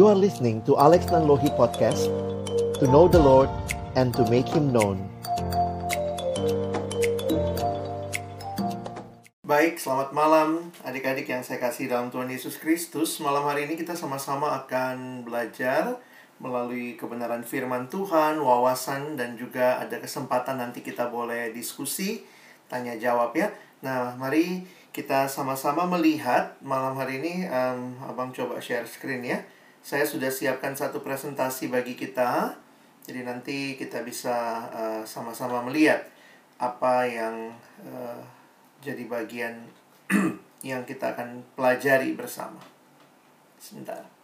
You are listening to Alex Nanlohi Podcast To know the Lord and to make Him known. Baik, selamat malam adik-adik yang saya kasih dalam Tuhan Yesus Kristus. Malam hari ini kita sama-sama akan belajar melalui kebenaran firman Tuhan, wawasan, dan juga ada kesempatan nanti kita boleh diskusi, tanya jawab ya. Nah, mari kita sama-sama melihat malam hari ini. Um, Abang coba share screen ya saya sudah siapkan satu presentasi bagi kita. Jadi nanti kita bisa uh, sama-sama melihat apa yang uh, jadi bagian yang kita akan pelajari bersama. Sebentar.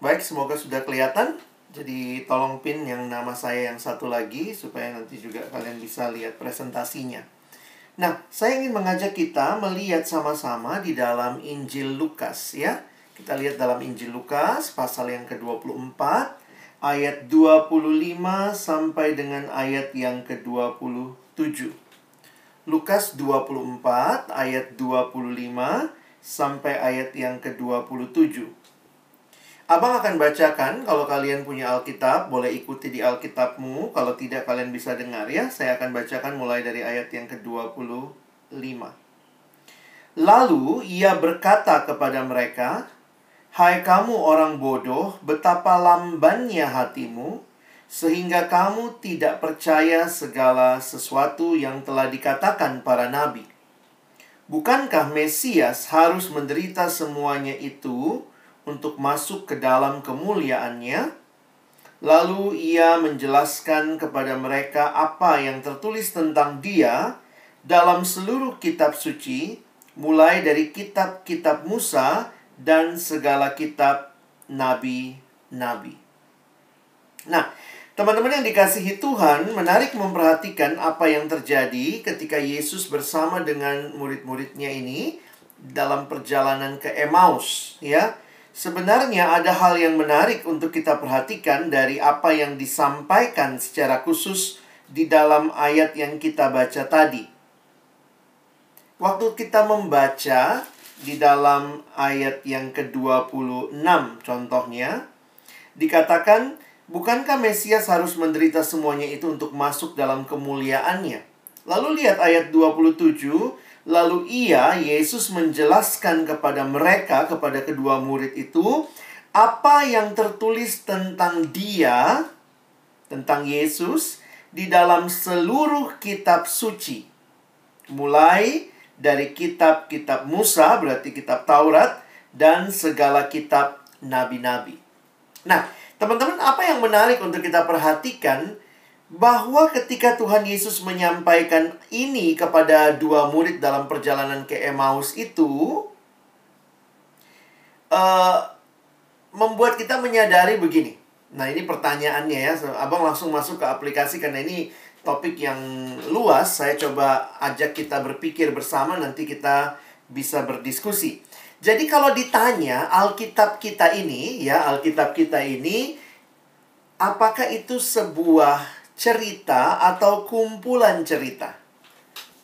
Baik, semoga sudah kelihatan. Jadi tolong pin yang nama saya yang satu lagi supaya nanti juga kalian bisa lihat presentasinya. Nah, saya ingin mengajak kita melihat sama-sama di dalam Injil Lukas ya. Kita lihat dalam Injil Lukas pasal yang ke-24 ayat 25 sampai dengan ayat yang ke-27. Lukas 24 ayat 25 sampai ayat yang ke-27. Abang akan bacakan, kalau kalian punya Alkitab, boleh ikuti di Alkitabmu. Kalau tidak, kalian bisa dengar ya. Saya akan bacakan mulai dari ayat yang ke-25. Lalu ia berkata kepada mereka, Hai kamu orang bodoh, betapa lambannya hatimu, sehingga kamu tidak percaya segala sesuatu yang telah dikatakan para nabi. Bukankah Mesias harus menderita semuanya itu untuk masuk ke dalam kemuliaannya. Lalu ia menjelaskan kepada mereka apa yang tertulis tentang dia dalam seluruh kitab suci, mulai dari kitab-kitab Musa dan segala kitab nabi-nabi. Nah, teman-teman yang dikasihi Tuhan, menarik memperhatikan apa yang terjadi ketika Yesus bersama dengan murid-muridnya ini dalam perjalanan ke Emmaus, ya Sebenarnya ada hal yang menarik untuk kita perhatikan dari apa yang disampaikan secara khusus di dalam ayat yang kita baca tadi. Waktu kita membaca di dalam ayat yang ke-26 contohnya, dikatakan, Bukankah Mesias harus menderita semuanya itu untuk masuk dalam kemuliaannya? Lalu lihat ayat 27, Lalu ia, Yesus menjelaskan kepada mereka, kepada kedua murid itu, apa yang tertulis tentang dia, tentang Yesus, di dalam seluruh kitab suci. Mulai dari kitab-kitab Musa, berarti kitab Taurat, dan segala kitab nabi-nabi. Nah, teman-teman, apa yang menarik untuk kita perhatikan bahwa ketika Tuhan Yesus menyampaikan ini kepada dua murid dalam perjalanan ke Emmaus itu uh, membuat kita menyadari begini. Nah, ini pertanyaannya ya. Abang langsung masuk ke aplikasi karena ini topik yang luas. Saya coba ajak kita berpikir bersama nanti kita bisa berdiskusi. Jadi kalau ditanya Alkitab kita ini ya, Alkitab kita ini apakah itu sebuah cerita atau kumpulan cerita.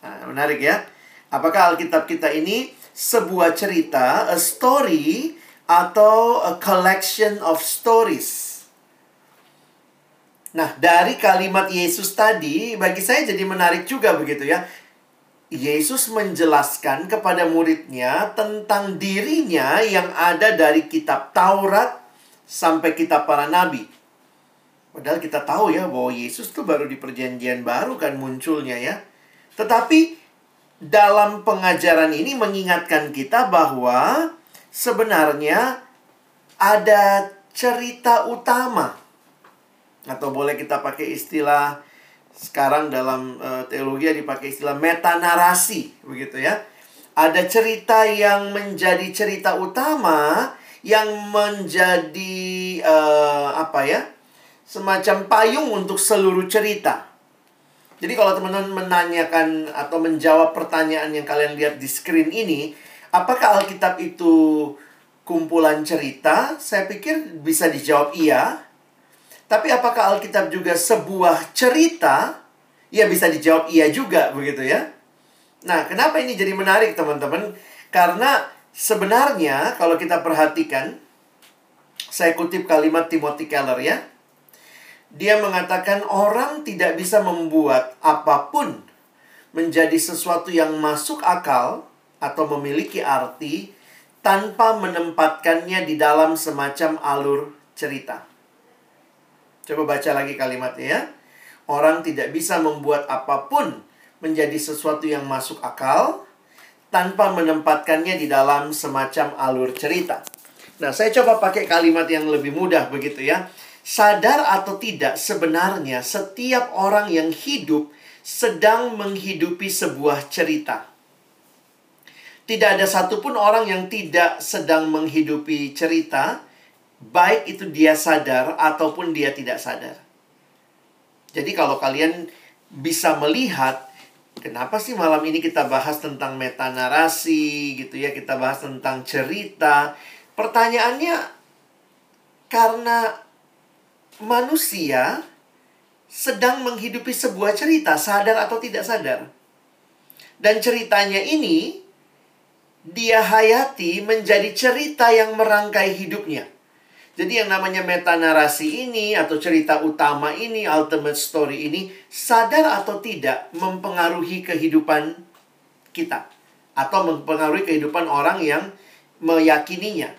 Nah, menarik ya. Apakah Alkitab kita ini sebuah cerita, a story, atau a collection of stories? Nah, dari kalimat Yesus tadi, bagi saya jadi menarik juga begitu ya. Yesus menjelaskan kepada muridnya tentang dirinya yang ada dari kitab Taurat sampai kitab para nabi. Padahal kita tahu ya bahwa Yesus tuh baru di perjanjian baru kan munculnya ya. Tetapi dalam pengajaran ini mengingatkan kita bahwa sebenarnya ada cerita utama. Atau boleh kita pakai istilah sekarang dalam uh, teologi dipakai istilah meta narasi begitu ya. Ada cerita yang menjadi cerita utama yang menjadi uh, apa ya? Semacam payung untuk seluruh cerita. Jadi kalau teman-teman menanyakan atau menjawab pertanyaan yang kalian lihat di screen ini, apakah Alkitab itu kumpulan cerita? Saya pikir bisa dijawab iya. Tapi apakah Alkitab juga sebuah cerita? Ya bisa dijawab iya juga begitu ya. Nah, kenapa ini jadi menarik teman-teman? Karena sebenarnya kalau kita perhatikan saya kutip kalimat Timothy Keller ya. Dia mengatakan orang tidak bisa membuat apa pun menjadi sesuatu yang masuk akal atau memiliki arti tanpa menempatkannya di dalam semacam alur cerita. Coba baca lagi kalimatnya ya. Orang tidak bisa membuat apa pun menjadi sesuatu yang masuk akal tanpa menempatkannya di dalam semacam alur cerita. Nah, saya coba pakai kalimat yang lebih mudah begitu ya. Sadar atau tidak, sebenarnya setiap orang yang hidup sedang menghidupi sebuah cerita. Tidak ada satupun orang yang tidak sedang menghidupi cerita, baik itu dia sadar ataupun dia tidak sadar. Jadi kalau kalian bisa melihat kenapa sih malam ini kita bahas tentang metanarasi gitu ya, kita bahas tentang cerita. Pertanyaannya karena manusia sedang menghidupi sebuah cerita, sadar atau tidak sadar. Dan ceritanya ini dia hayati menjadi cerita yang merangkai hidupnya. Jadi yang namanya meta narasi ini atau cerita utama ini, ultimate story ini sadar atau tidak mempengaruhi kehidupan kita atau mempengaruhi kehidupan orang yang meyakininya.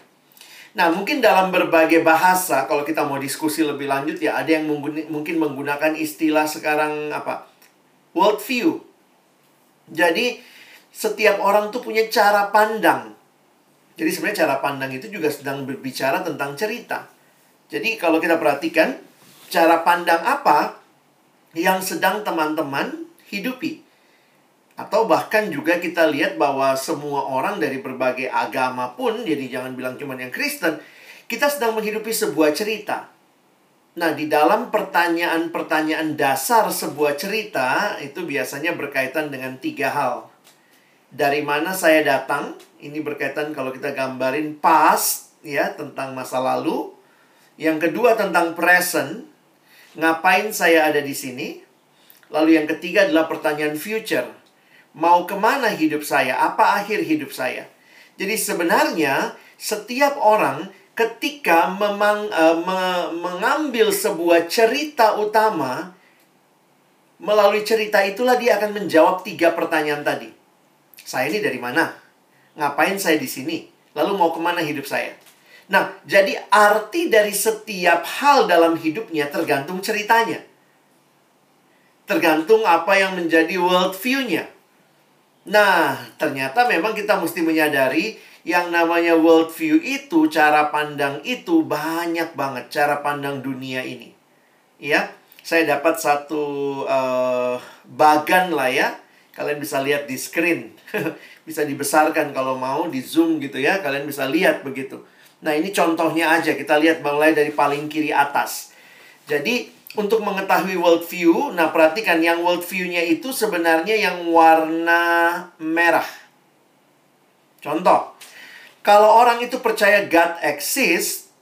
Nah, mungkin dalam berbagai bahasa, kalau kita mau diskusi lebih lanjut ya, ada yang mungkin menggunakan istilah sekarang apa? World view. Jadi, setiap orang tuh punya cara pandang. Jadi sebenarnya cara pandang itu juga sedang berbicara tentang cerita. Jadi kalau kita perhatikan, cara pandang apa yang sedang teman-teman hidupi. Atau bahkan juga kita lihat bahwa semua orang dari berbagai agama pun, jadi jangan bilang cuma yang Kristen, kita sedang menghidupi sebuah cerita. Nah, di dalam pertanyaan-pertanyaan dasar sebuah cerita, itu biasanya berkaitan dengan tiga hal. Dari mana saya datang, ini berkaitan kalau kita gambarin past, ya, tentang masa lalu. Yang kedua tentang present, ngapain saya ada di sini. Lalu yang ketiga adalah pertanyaan future, mau ke mana hidup saya, apa akhir hidup saya. Jadi sebenarnya setiap orang ketika memang uh, me mengambil sebuah cerita utama melalui cerita itulah dia akan menjawab tiga pertanyaan tadi. Saya ini dari mana? Ngapain saya di sini? Lalu mau ke mana hidup saya? Nah, jadi arti dari setiap hal dalam hidupnya tergantung ceritanya. Tergantung apa yang menjadi world view-nya. Nah, ternyata memang kita mesti menyadari yang namanya world view itu, cara pandang itu banyak banget cara pandang dunia ini. Ya, saya dapat satu uh, bagan lah ya. Kalian bisa lihat di screen. bisa dibesarkan kalau mau di zoom gitu ya. Kalian bisa lihat begitu. Nah, ini contohnya aja. Kita lihat mulai dari paling kiri atas. Jadi, untuk mengetahui world view, nah perhatikan yang world view-nya itu sebenarnya yang warna merah. Contoh, kalau orang itu percaya God exists,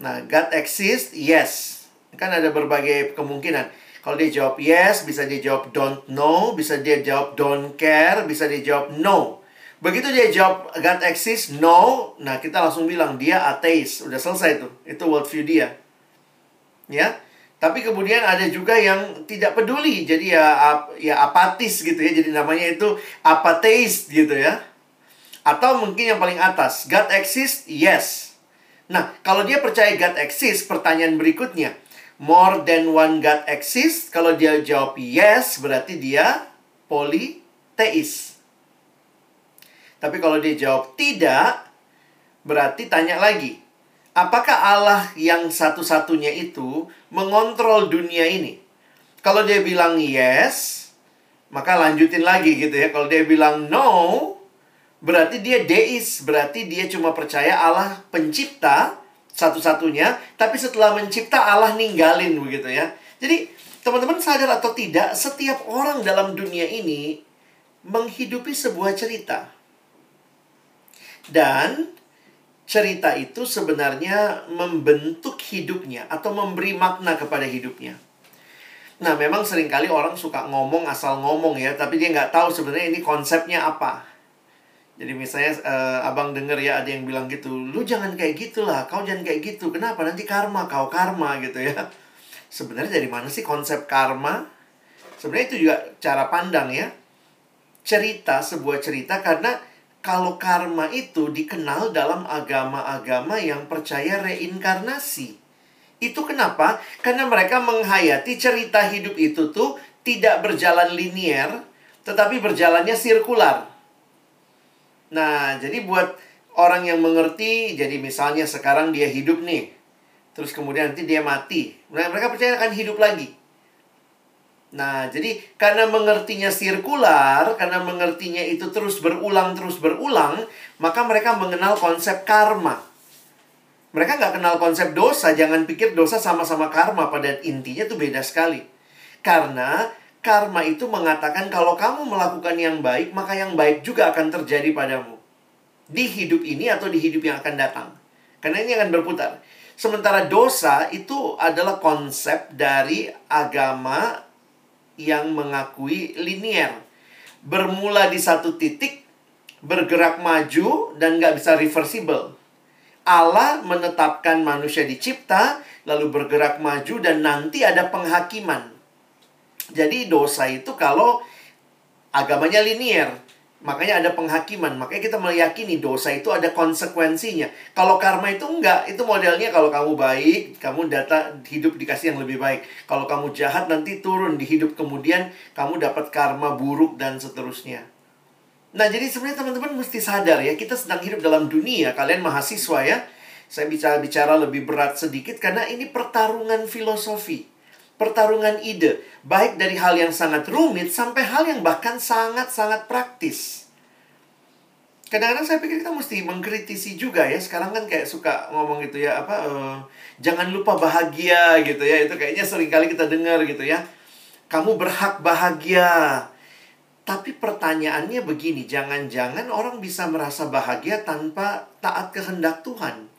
nah God exists, yes. Kan ada berbagai kemungkinan. Kalau dia jawab yes, bisa dia jawab don't know, bisa dia jawab don't care, bisa dia jawab no. Begitu dia jawab God exists, no, nah kita langsung bilang dia ateis. Udah selesai tuh. Itu world view dia. Ya. Tapi kemudian ada juga yang tidak peduli, jadi ya ya apatis gitu ya. Jadi namanya itu apateis gitu ya. Atau mungkin yang paling atas, God exists? Yes. Nah, kalau dia percaya God exists, pertanyaan berikutnya, more than one God exists? Kalau dia jawab yes, berarti dia politeis. Tapi kalau dia jawab tidak, berarti tanya lagi, Apakah Allah yang satu-satunya itu mengontrol dunia ini? Kalau dia bilang yes, maka lanjutin lagi gitu ya. Kalau dia bilang no, berarti dia deis, berarti dia cuma percaya Allah pencipta satu-satunya, tapi setelah mencipta Allah ninggalin begitu ya. Jadi, teman-teman sadar atau tidak, setiap orang dalam dunia ini menghidupi sebuah cerita. Dan cerita itu sebenarnya membentuk hidupnya atau memberi makna kepada hidupnya. Nah, memang sering kali orang suka ngomong asal ngomong ya, tapi dia nggak tahu sebenarnya ini konsepnya apa. Jadi misalnya uh, abang denger ya ada yang bilang gitu, lu jangan kayak gitulah, kau jangan kayak gitu. Kenapa? Nanti karma, kau karma gitu ya. Sebenarnya dari mana sih konsep karma? Sebenarnya itu juga cara pandang ya. Cerita, sebuah cerita karena kalau karma itu dikenal dalam agama-agama yang percaya reinkarnasi. Itu kenapa? Karena mereka menghayati cerita hidup itu tuh tidak berjalan linier, tetapi berjalannya sirkular. Nah, jadi buat orang yang mengerti, jadi misalnya sekarang dia hidup nih, terus kemudian nanti dia mati. Nah, mereka percaya akan hidup lagi. Nah, jadi karena mengertinya sirkular, karena mengertinya itu terus berulang, terus berulang, maka mereka mengenal konsep karma. Mereka nggak kenal konsep dosa, jangan pikir dosa sama-sama karma, pada intinya itu beda sekali. Karena karma itu mengatakan kalau kamu melakukan yang baik, maka yang baik juga akan terjadi padamu. Di hidup ini atau di hidup yang akan datang. Karena ini akan berputar. Sementara dosa itu adalah konsep dari agama yang mengakui linier. Bermula di satu titik, bergerak maju, dan nggak bisa reversible. Allah menetapkan manusia dicipta, lalu bergerak maju, dan nanti ada penghakiman. Jadi dosa itu kalau agamanya linier, Makanya ada penghakiman. Makanya kita meyakini dosa itu ada konsekuensinya. Kalau karma itu enggak. Itu modelnya kalau kamu baik, kamu data hidup dikasih yang lebih baik. Kalau kamu jahat nanti turun di hidup kemudian kamu dapat karma buruk dan seterusnya. Nah, jadi sebenarnya teman-teman mesti sadar ya, kita sedang hidup dalam dunia. Kalian mahasiswa ya. Saya bicara-bicara lebih berat sedikit karena ini pertarungan filosofi pertarungan ide, baik dari hal yang sangat rumit sampai hal yang bahkan sangat-sangat praktis. Kadang-kadang saya pikir kita mesti mengkritisi juga ya. Sekarang kan kayak suka ngomong gitu ya, apa uh, jangan lupa bahagia gitu ya. Itu kayaknya sering kali kita dengar gitu ya. Kamu berhak bahagia. Tapi pertanyaannya begini, jangan-jangan orang bisa merasa bahagia tanpa taat kehendak Tuhan.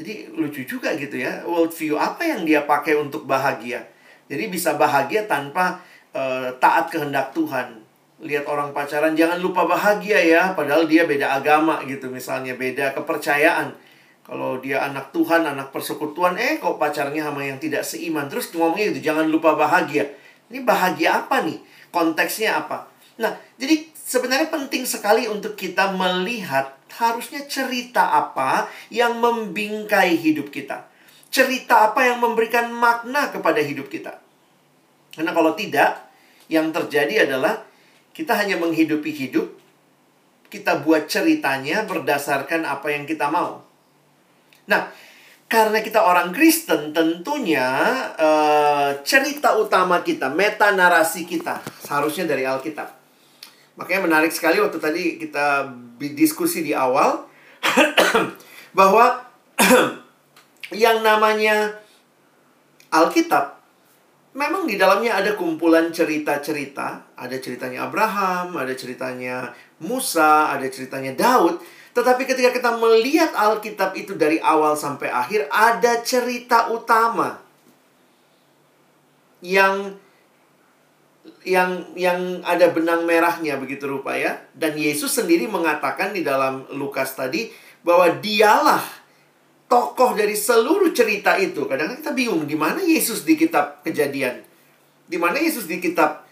Jadi lucu juga gitu ya. Worldview apa yang dia pakai untuk bahagia? Jadi bisa bahagia tanpa uh, taat kehendak Tuhan. Lihat orang pacaran jangan lupa bahagia ya, padahal dia beda agama gitu misalnya, beda kepercayaan. Kalau dia anak Tuhan, anak persekutuan, eh kok pacarnya sama yang tidak seiman. Terus ngomongnya itu jangan lupa bahagia. Ini bahagia apa nih? Konteksnya apa? Nah, jadi sebenarnya penting sekali untuk kita melihat harusnya cerita apa yang membingkai hidup kita. Cerita apa yang memberikan makna kepada hidup kita. Karena kalau tidak, yang terjadi adalah kita hanya menghidupi hidup, kita buat ceritanya berdasarkan apa yang kita mau. Nah, karena kita orang Kristen, tentunya uh, cerita utama kita, meta narasi kita, seharusnya dari Alkitab. Makanya menarik sekali waktu tadi kita diskusi di awal bahwa yang namanya Alkitab memang di dalamnya ada kumpulan cerita-cerita, ada ceritanya Abraham, ada ceritanya Musa, ada ceritanya Daud, tetapi ketika kita melihat Alkitab itu dari awal sampai akhir ada cerita utama yang yang yang ada benang merahnya begitu rupa ya. Dan Yesus sendiri mengatakan di dalam Lukas tadi bahwa dialah tokoh dari seluruh cerita itu. Kadang-kadang kita bingung di mana Yesus di kitab Kejadian. Di mana Yesus di kitab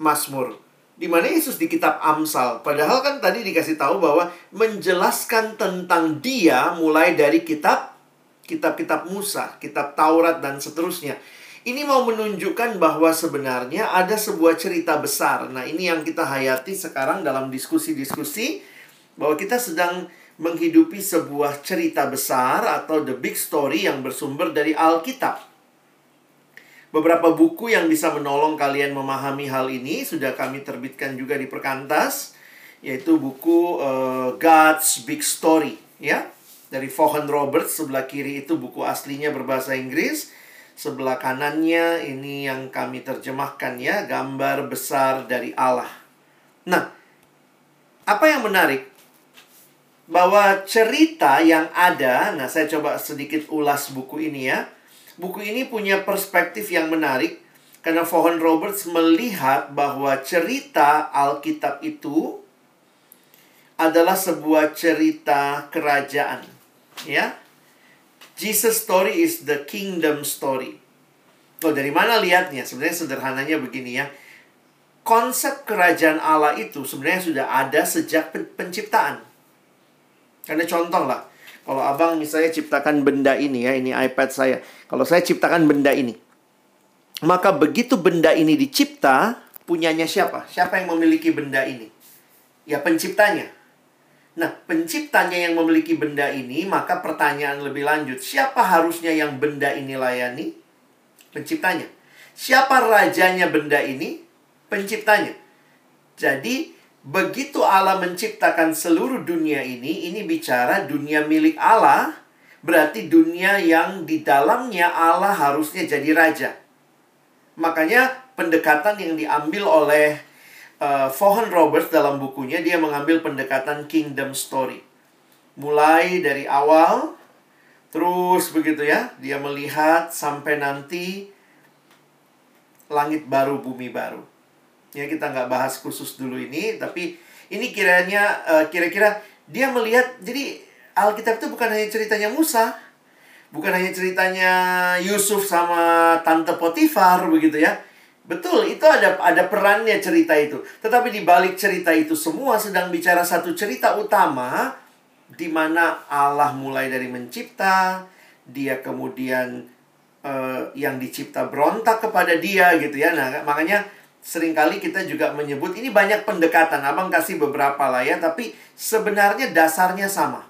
Mazmur. Di mana Yesus di kitab Amsal. Padahal kan tadi dikasih tahu bahwa menjelaskan tentang dia mulai dari kitab kitab-kitab Musa, kitab Taurat dan seterusnya. Ini mau menunjukkan bahwa sebenarnya ada sebuah cerita besar. Nah, ini yang kita hayati sekarang dalam diskusi-diskusi bahwa kita sedang menghidupi sebuah cerita besar atau the big story yang bersumber dari Alkitab. Beberapa buku yang bisa menolong kalian memahami hal ini sudah kami terbitkan juga di Perkantas, yaitu buku uh, God's Big Story, ya. Dari Vaughan Roberts sebelah kiri itu buku aslinya berbahasa Inggris Sebelah kanannya ini yang kami terjemahkan ya, gambar besar dari Allah. Nah, apa yang menarik? bahwa cerita yang ada, nah saya coba sedikit ulas buku ini ya. Buku ini punya perspektif yang menarik karena Vaughan Roberts melihat bahwa cerita Alkitab itu adalah sebuah cerita kerajaan, ya. Jesus story is the kingdom story. Oh, dari mana lihatnya? Sebenarnya sederhananya begini ya. Konsep kerajaan Allah itu sebenarnya sudah ada sejak penciptaan. Karena contoh lah, kalau abang misalnya ciptakan benda ini ya, ini iPad saya. Kalau saya ciptakan benda ini, maka begitu benda ini dicipta, punyanya siapa? Siapa yang memiliki benda ini? Ya penciptanya. Nah, penciptanya yang memiliki benda ini, maka pertanyaan lebih lanjut, siapa harusnya yang benda ini layani? Penciptanya. Siapa rajanya benda ini? Penciptanya. Jadi, begitu Allah menciptakan seluruh dunia ini, ini bicara dunia milik Allah, berarti dunia yang di dalamnya Allah harusnya jadi raja. Makanya pendekatan yang diambil oleh uh, Vaughan Roberts dalam bukunya dia mengambil pendekatan kingdom story. Mulai dari awal terus begitu ya, dia melihat sampai nanti langit baru bumi baru. Ya kita nggak bahas khusus dulu ini, tapi ini kiranya uh, kira-kira dia melihat jadi Alkitab itu bukan hanya ceritanya Musa, bukan hanya ceritanya Yusuf sama tante Potifar begitu ya Betul, itu ada ada perannya cerita itu. Tetapi di balik cerita itu semua sedang bicara satu cerita utama di mana Allah mulai dari mencipta, dia kemudian uh, yang dicipta berontak kepada dia gitu ya. Nah, makanya sering kali kita juga menyebut ini banyak pendekatan. Abang kasih beberapa lah ya, tapi sebenarnya dasarnya sama.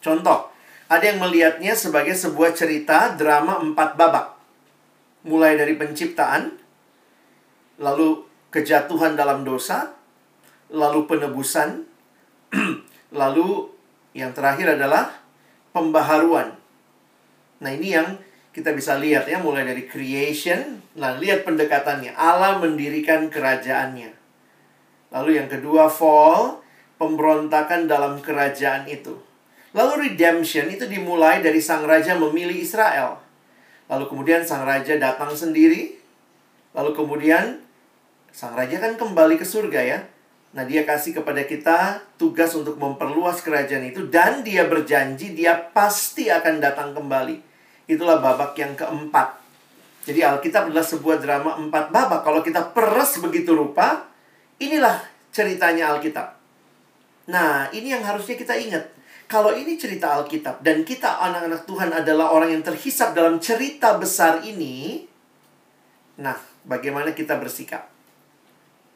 Contoh, ada yang melihatnya sebagai sebuah cerita drama empat babak mulai dari penciptaan, lalu kejatuhan dalam dosa, lalu penebusan, lalu yang terakhir adalah pembaharuan. Nah, ini yang kita bisa lihat ya mulai dari creation, nah lihat pendekatannya. Allah mendirikan kerajaannya. Lalu yang kedua fall, pemberontakan dalam kerajaan itu. Lalu redemption itu dimulai dari sang raja memilih Israel. Lalu kemudian sang raja datang sendiri. Lalu kemudian sang raja kan kembali ke surga ya. Nah, dia kasih kepada kita tugas untuk memperluas kerajaan itu dan dia berjanji dia pasti akan datang kembali. Itulah babak yang keempat. Jadi Alkitab adalah sebuah drama empat babak. Kalau kita peres begitu rupa, inilah ceritanya Alkitab. Nah, ini yang harusnya kita ingat. Kalau ini cerita Alkitab dan kita anak-anak Tuhan adalah orang yang terhisap dalam cerita besar ini, nah, bagaimana kita bersikap?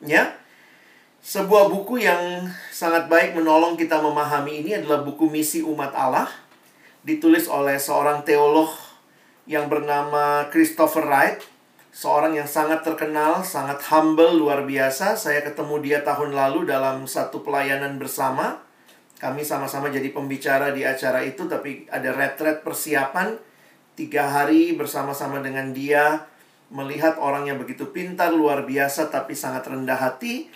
Ya. Sebuah buku yang sangat baik menolong kita memahami ini adalah buku Misi Umat Allah ditulis oleh seorang teolog yang bernama Christopher Wright, seorang yang sangat terkenal, sangat humble, luar biasa. Saya ketemu dia tahun lalu dalam satu pelayanan bersama kami sama-sama jadi pembicara di acara itu, tapi ada retret persiapan tiga hari bersama-sama dengan dia melihat orang yang begitu pintar, luar biasa, tapi sangat rendah hati.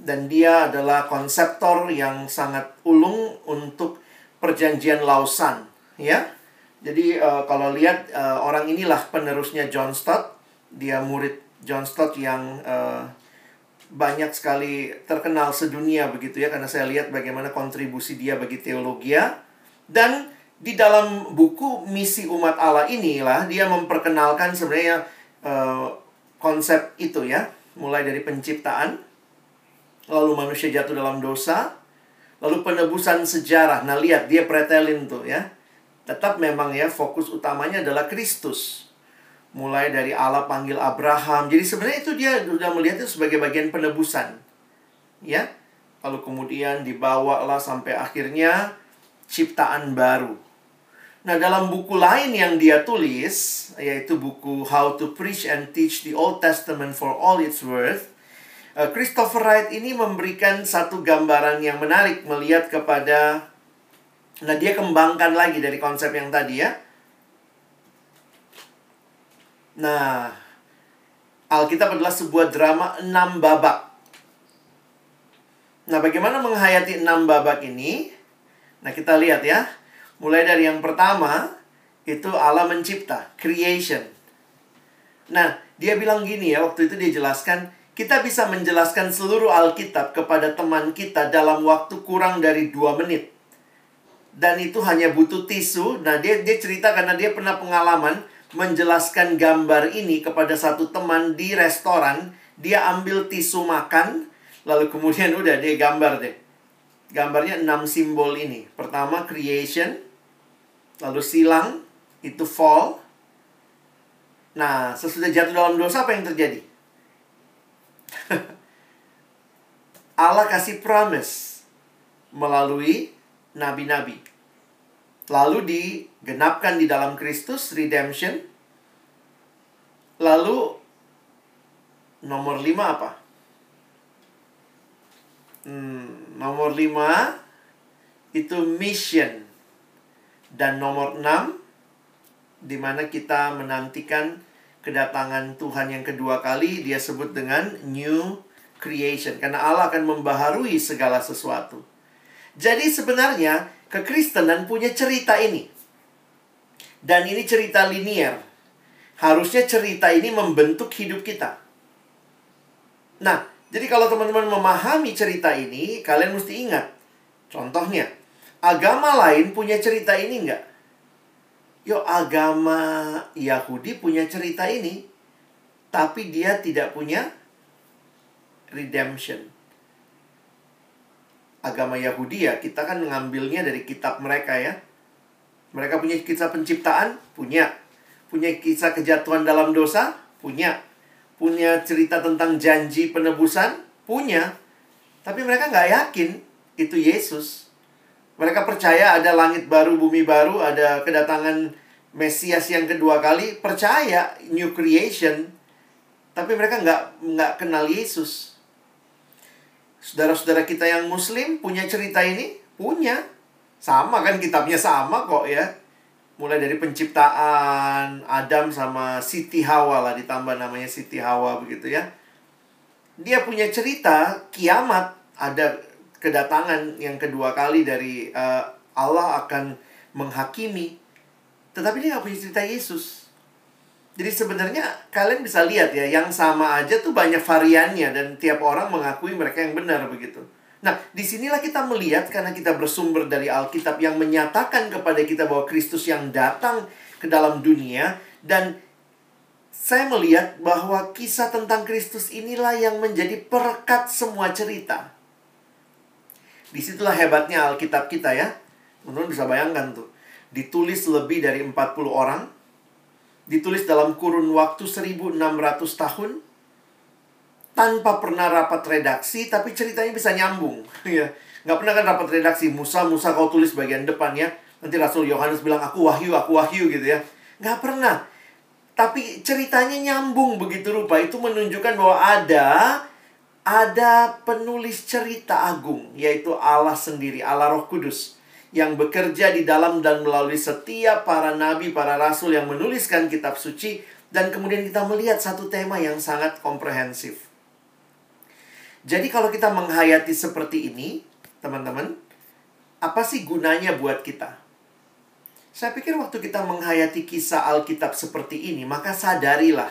Dan dia adalah konseptor yang sangat ulung untuk perjanjian Lausan, ya. Jadi uh, kalau lihat uh, orang inilah penerusnya John Stott, dia murid John Stott yang uh, banyak sekali terkenal sedunia begitu ya karena saya lihat bagaimana kontribusi dia bagi teologi dan di dalam buku misi umat Allah inilah dia memperkenalkan sebenarnya uh, konsep itu ya. Mulai dari penciptaan lalu manusia jatuh dalam dosa lalu penebusan sejarah. Nah lihat dia pretelin tuh ya. Tetap memang ya fokus utamanya adalah Kristus mulai dari Allah panggil Abraham. Jadi sebenarnya itu dia sudah melihat itu sebagai bagian penebusan. Ya. Lalu kemudian dibawalah sampai akhirnya ciptaan baru. Nah, dalam buku lain yang dia tulis, yaitu buku How to Preach and Teach the Old Testament for All Its Worth, eh, Christopher Wright ini memberikan satu gambaran yang menarik melihat kepada Nah, dia kembangkan lagi dari konsep yang tadi ya Nah, Alkitab adalah sebuah drama enam babak. Nah, bagaimana menghayati enam babak ini? Nah, kita lihat ya. Mulai dari yang pertama, itu Allah mencipta, creation. Nah, dia bilang gini ya, waktu itu dia jelaskan, kita bisa menjelaskan seluruh Alkitab kepada teman kita dalam waktu kurang dari dua menit. Dan itu hanya butuh tisu. Nah, dia, dia cerita karena dia pernah pengalaman menjelaskan gambar ini kepada satu teman di restoran. Dia ambil tisu makan, lalu kemudian udah dia gambar deh. Gambarnya enam simbol ini. Pertama, creation. Lalu silang, itu fall. Nah, sesudah jatuh dalam dosa apa yang terjadi? Allah kasih promise melalui nabi-nabi. Lalu digenapkan di dalam Kristus redemption. Lalu nomor lima apa? Hmm, nomor lima itu mission. Dan nomor enam di mana kita menantikan kedatangan Tuhan yang kedua kali dia sebut dengan new creation karena Allah akan membaharui segala sesuatu. Jadi sebenarnya kekristenan punya cerita ini. Dan ini cerita linier. Harusnya cerita ini membentuk hidup kita. Nah, jadi kalau teman-teman memahami cerita ini, kalian mesti ingat. Contohnya, agama lain punya cerita ini enggak? Yo, agama Yahudi punya cerita ini, tapi dia tidak punya redemption. Agama Yahudi ya, kita kan mengambilnya dari kitab mereka ya. Mereka punya kisah penciptaan, punya. Punya kisah kejatuhan dalam dosa, punya. Punya cerita tentang janji penebusan, punya. Tapi mereka nggak yakin itu Yesus. Mereka percaya ada langit baru, bumi baru, ada kedatangan Mesias yang kedua kali, percaya new creation. Tapi mereka nggak nggak kenal Yesus. Saudara-saudara kita yang Muslim punya cerita ini, punya. Sama kan kitabnya sama kok ya. Mulai dari penciptaan Adam sama Siti Hawa lah ditambah namanya Siti Hawa begitu ya. Dia punya cerita kiamat ada kedatangan yang kedua kali dari uh, Allah akan menghakimi. Tetapi dia nggak punya cerita Yesus. Jadi sebenarnya kalian bisa lihat ya, yang sama aja tuh banyak variannya dan tiap orang mengakui mereka yang benar begitu. Nah, di sinilah kita melihat karena kita bersumber dari Alkitab yang menyatakan kepada kita bahwa Kristus yang datang ke dalam dunia dan saya melihat bahwa kisah tentang Kristus inilah yang menjadi perekat semua cerita. Di situlah hebatnya Alkitab kita ya. Menurut bisa bayangkan tuh. Ditulis lebih dari 40 orang. Ditulis dalam kurun waktu 1600 tahun. Tanpa pernah rapat redaksi, tapi ceritanya bisa nyambung. ya Nggak pernah kan rapat redaksi. Musa, Musa kau tulis bagian depan ya. Nanti Rasul Yohanes bilang, aku wahyu, aku wahyu gitu ya. Nggak pernah. Tapi ceritanya nyambung begitu rupa. Itu menunjukkan bahwa ada ada penulis cerita agung, yaitu Allah sendiri, Allah Roh Kudus, yang bekerja di dalam dan melalui setiap para nabi, para rasul yang menuliskan kitab suci, dan kemudian kita melihat satu tema yang sangat komprehensif. Jadi kalau kita menghayati seperti ini, teman-teman, apa sih gunanya buat kita? Saya pikir waktu kita menghayati kisah Alkitab seperti ini, maka sadarilah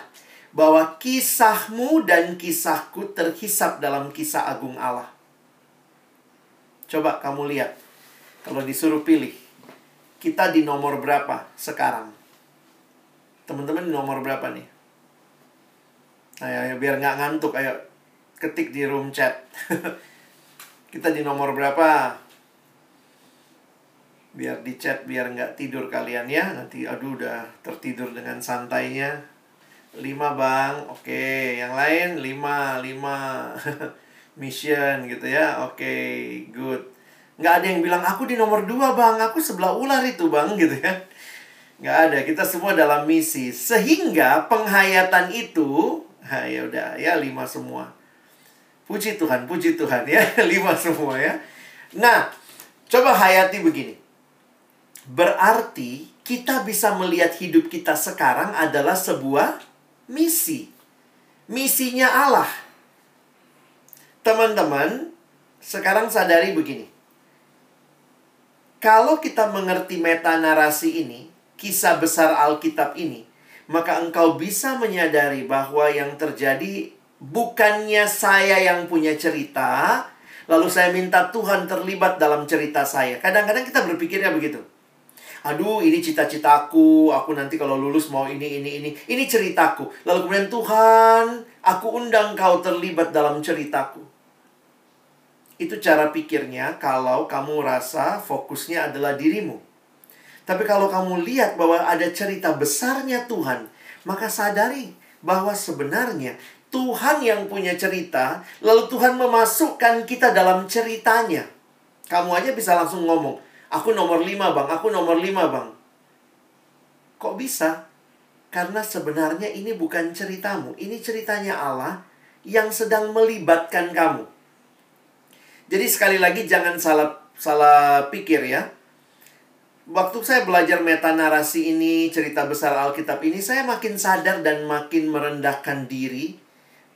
bahwa kisahmu dan kisahku terhisap dalam kisah agung Allah. Coba kamu lihat, kalau disuruh pilih, kita di nomor berapa sekarang? Teman-teman di nomor berapa nih? Ayo, ayo biar nggak ngantuk, ayo ketik di room chat. kita di nomor berapa? Biar di chat, biar nggak tidur kalian ya. Nanti aduh udah tertidur dengan santainya. 5 bang, oke. Yang lain 5, 5 mission gitu ya. Oke, good. Nggak ada yang bilang, aku di nomor 2 bang, aku sebelah ular itu bang gitu ya. Nggak ada, kita semua dalam misi. Sehingga penghayatan itu, ya udah ya 5 semua. Puji Tuhan, puji Tuhan ya, 5 semua ya. Nah, coba hayati begini. Berarti kita bisa melihat hidup kita sekarang adalah sebuah misi. Misinya Allah. Teman-teman, sekarang sadari begini. Kalau kita mengerti meta narasi ini, kisah besar Alkitab ini, maka engkau bisa menyadari bahwa yang terjadi bukannya saya yang punya cerita, lalu saya minta Tuhan terlibat dalam cerita saya. Kadang-kadang kita berpikirnya begitu. Aduh, ini cita-citaku, aku nanti kalau lulus mau ini, ini, ini. Ini ceritaku. Lalu kemudian Tuhan, aku undang kau terlibat dalam ceritaku. Itu cara pikirnya kalau kamu rasa fokusnya adalah dirimu. Tapi kalau kamu lihat bahwa ada cerita besarnya Tuhan, maka sadari bahwa sebenarnya Tuhan yang punya cerita, lalu Tuhan memasukkan kita dalam ceritanya. Kamu aja bisa langsung ngomong, aku nomor lima bang, aku nomor lima bang. Kok bisa? Karena sebenarnya ini bukan ceritamu, ini ceritanya Allah yang sedang melibatkan kamu. Jadi sekali lagi jangan salah salah pikir ya. Waktu saya belajar meta narasi ini, cerita besar Alkitab ini, saya makin sadar dan makin merendahkan diri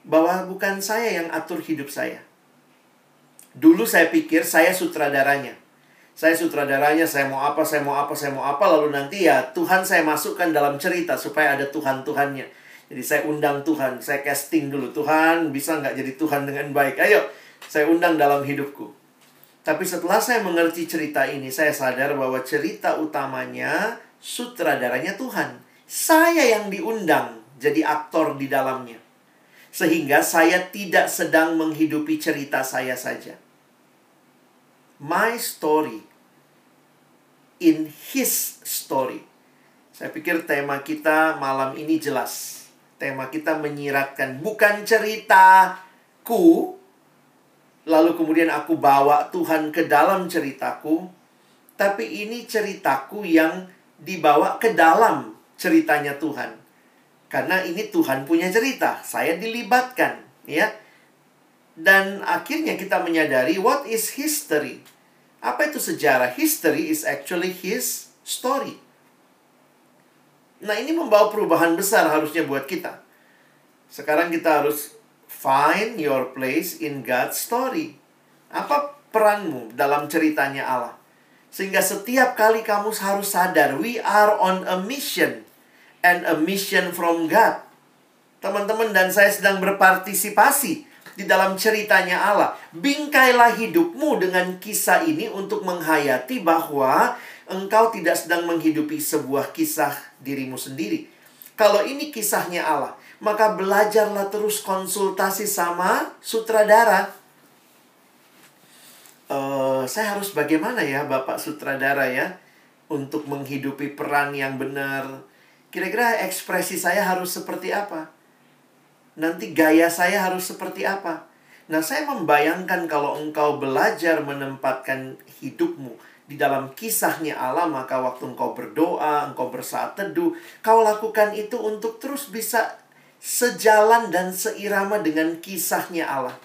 bahwa bukan saya yang atur hidup saya. Dulu saya pikir saya sutradaranya. Saya sutradaranya, saya mau apa, saya mau apa, saya mau apa, lalu nanti ya Tuhan saya masukkan dalam cerita supaya ada Tuhan-Tuhannya. Jadi saya undang Tuhan, saya casting dulu. Tuhan bisa nggak jadi Tuhan dengan baik? Ayo, saya undang dalam hidupku. Tapi setelah saya mengerti cerita ini, saya sadar bahwa cerita utamanya sutradaranya Tuhan. Saya yang diundang jadi aktor di dalamnya. Sehingga saya tidak sedang menghidupi cerita saya saja. My story in his story. Saya pikir tema kita malam ini jelas. Tema kita menyiratkan bukan ceritaku, lalu kemudian aku bawa Tuhan ke dalam ceritaku, tapi ini ceritaku yang dibawa ke dalam ceritanya Tuhan. Karena ini Tuhan punya cerita, saya dilibatkan, ya. Dan akhirnya kita menyadari what is history? Apa itu sejarah? History is actually his story. Nah, ini membawa perubahan besar harusnya buat kita. Sekarang kita harus Find your place in God's story. Apa peranmu dalam ceritanya Allah? Sehingga setiap kali kamu harus sadar, we are on a mission. And a mission from God. Teman-teman dan saya sedang berpartisipasi di dalam ceritanya Allah. Bingkailah hidupmu dengan kisah ini untuk menghayati bahwa engkau tidak sedang menghidupi sebuah kisah dirimu sendiri. Kalau ini kisahnya Allah, maka belajarlah terus konsultasi sama sutradara. Uh, saya harus bagaimana ya Bapak sutradara ya untuk menghidupi peran yang benar. Kira-kira ekspresi saya harus seperti apa? Nanti gaya saya harus seperti apa? Nah, saya membayangkan kalau engkau belajar menempatkan hidupmu di dalam kisahnya Allah, maka waktu engkau berdoa, engkau bersaat teduh, kau lakukan itu untuk terus bisa sejalan dan seirama dengan kisahnya Allah.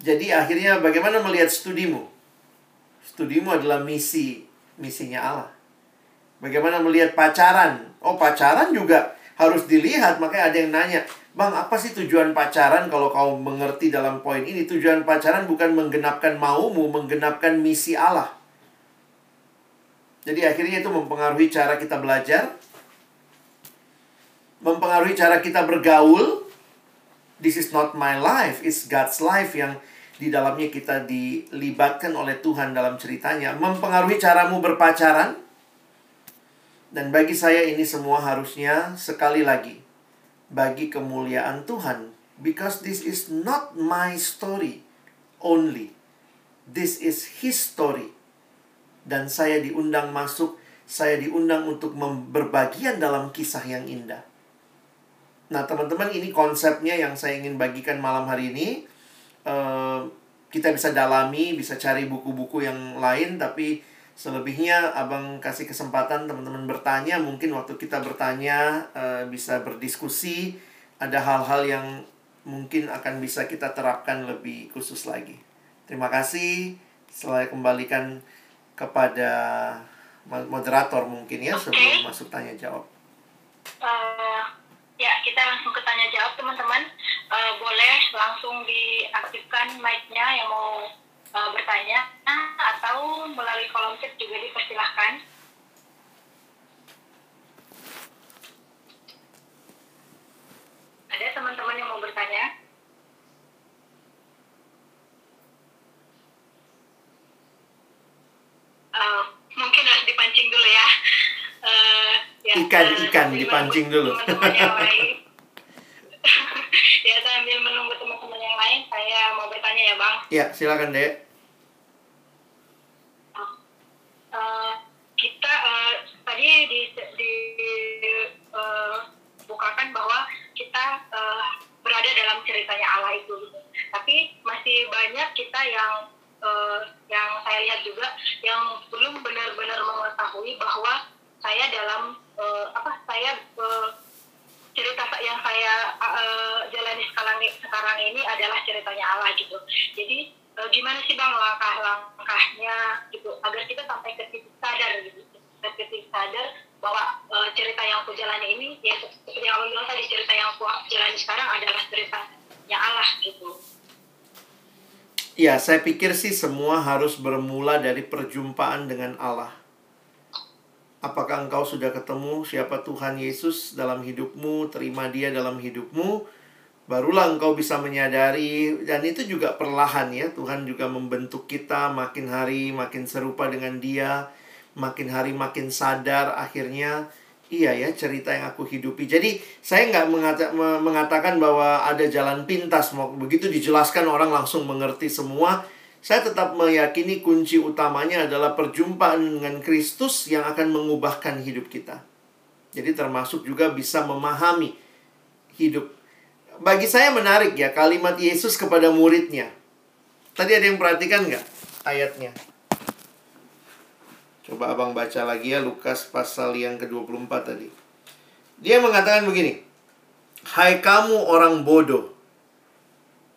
Jadi akhirnya bagaimana melihat studimu? Studimu adalah misi, misinya Allah. Bagaimana melihat pacaran? Oh, pacaran juga harus dilihat. Makanya ada yang nanya, Bang, apa sih tujuan pacaran kalau kau mengerti dalam poin ini? Tujuan pacaran bukan menggenapkan maumu, menggenapkan misi Allah. Jadi akhirnya itu mempengaruhi cara kita belajar, mempengaruhi cara kita bergaul. This is not my life, it's God's life yang di dalamnya kita dilibatkan oleh Tuhan dalam ceritanya. Mempengaruhi caramu berpacaran. Dan bagi saya ini semua harusnya sekali lagi bagi kemuliaan Tuhan. Because this is not my story only. This is his story. Dan saya diundang masuk, saya diundang untuk berbagian dalam kisah yang indah. Nah, teman-teman, ini konsepnya yang saya ingin bagikan malam hari ini. Uh, kita bisa dalami, bisa cari buku-buku yang lain, tapi selebihnya abang kasih kesempatan teman-teman bertanya. Mungkin waktu kita bertanya uh, bisa berdiskusi, ada hal-hal yang mungkin akan bisa kita terapkan lebih khusus lagi. Terima kasih. Saya kembalikan kepada moderator mungkin ya sebelum masuk tanya jawab. Uh, Ya, kita langsung ke tanya jawab teman-teman. Uh, boleh langsung diaktifkan mic-nya yang mau uh, bertanya atau melalui kolom chat juga dipersilahkan. Ada teman-teman yang mau bertanya? Uh, mungkin harus dipancing dulu ya. Uh, ya Ikan, uh, dipancing dulu. Teman-teman yang lain. ya sambil menunggu teman-teman yang lain, saya mau bertanya ya bang. Ya, silakan Dek. Uh, kita uh, tadi di, di uh, bukakan bahwa kita uh, berada dalam ceritanya Allah itu gitu. tapi masih banyak kita yang uh, yang saya lihat juga yang belum benar-benar mengetahui bahwa saya dalam uh, apa saya uh, cerita yang saya uh, jalani sekarang sekarang ini adalah ceritanya Allah gitu. Jadi uh, gimana sih bang langkah-langkahnya gitu agar kita sampai ke titik sadar gitu. Ke titik sadar bahwa uh, cerita yang aku jalani ini ya seperti yang aku bilang tadi cerita yang aku jalani sekarang adalah ceritanya Allah gitu. Ya, saya pikir sih semua harus bermula dari perjumpaan dengan Allah. Apakah engkau sudah ketemu siapa Tuhan Yesus dalam hidupmu, terima Dia dalam hidupmu, barulah engkau bisa menyadari dan itu juga perlahan ya. Tuhan juga membentuk kita makin hari makin serupa dengan Dia, makin hari makin sadar akhirnya iya ya cerita yang aku hidupi. Jadi saya nggak mengata, mengatakan bahwa ada jalan pintas. Begitu dijelaskan orang langsung mengerti semua. Saya tetap meyakini kunci utamanya adalah perjumpaan dengan Kristus yang akan mengubahkan hidup kita. Jadi termasuk juga bisa memahami hidup. Bagi saya menarik ya kalimat Yesus kepada muridnya. Tadi ada yang perhatikan nggak ayatnya? Coba abang baca lagi ya Lukas pasal yang ke-24 tadi. Dia mengatakan begini. Hai kamu orang bodoh.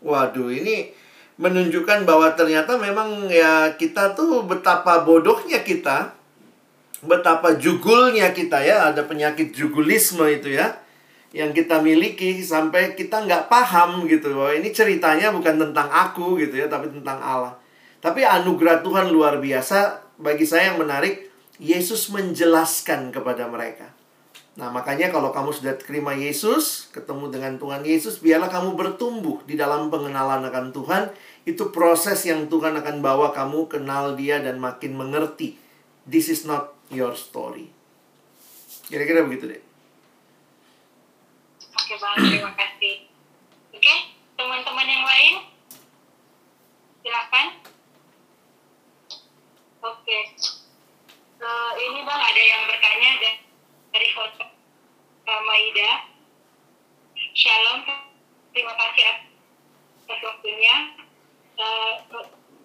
Waduh ini menunjukkan bahwa ternyata memang ya kita tuh betapa bodohnya kita. Betapa jugulnya kita ya. Ada penyakit jugulisme itu ya. Yang kita miliki sampai kita nggak paham gitu. Bahwa ini ceritanya bukan tentang aku gitu ya. Tapi tentang Allah. Tapi anugerah Tuhan luar biasa bagi saya yang menarik, Yesus menjelaskan kepada mereka. Nah, makanya kalau kamu sudah terima Yesus, ketemu dengan Tuhan Yesus, biarlah kamu bertumbuh di dalam pengenalan akan Tuhan. Itu proses yang Tuhan akan bawa kamu kenal dia dan makin mengerti. This is not your story. Kira-kira begitu deh. Oke bang, terima kasih. Oke, teman-teman yang lain, silakan. Oke. Uh, ini bang ada yang bertanya dari foto uh, Maida. Shalom. Terima kasih atas waktunya. Uh,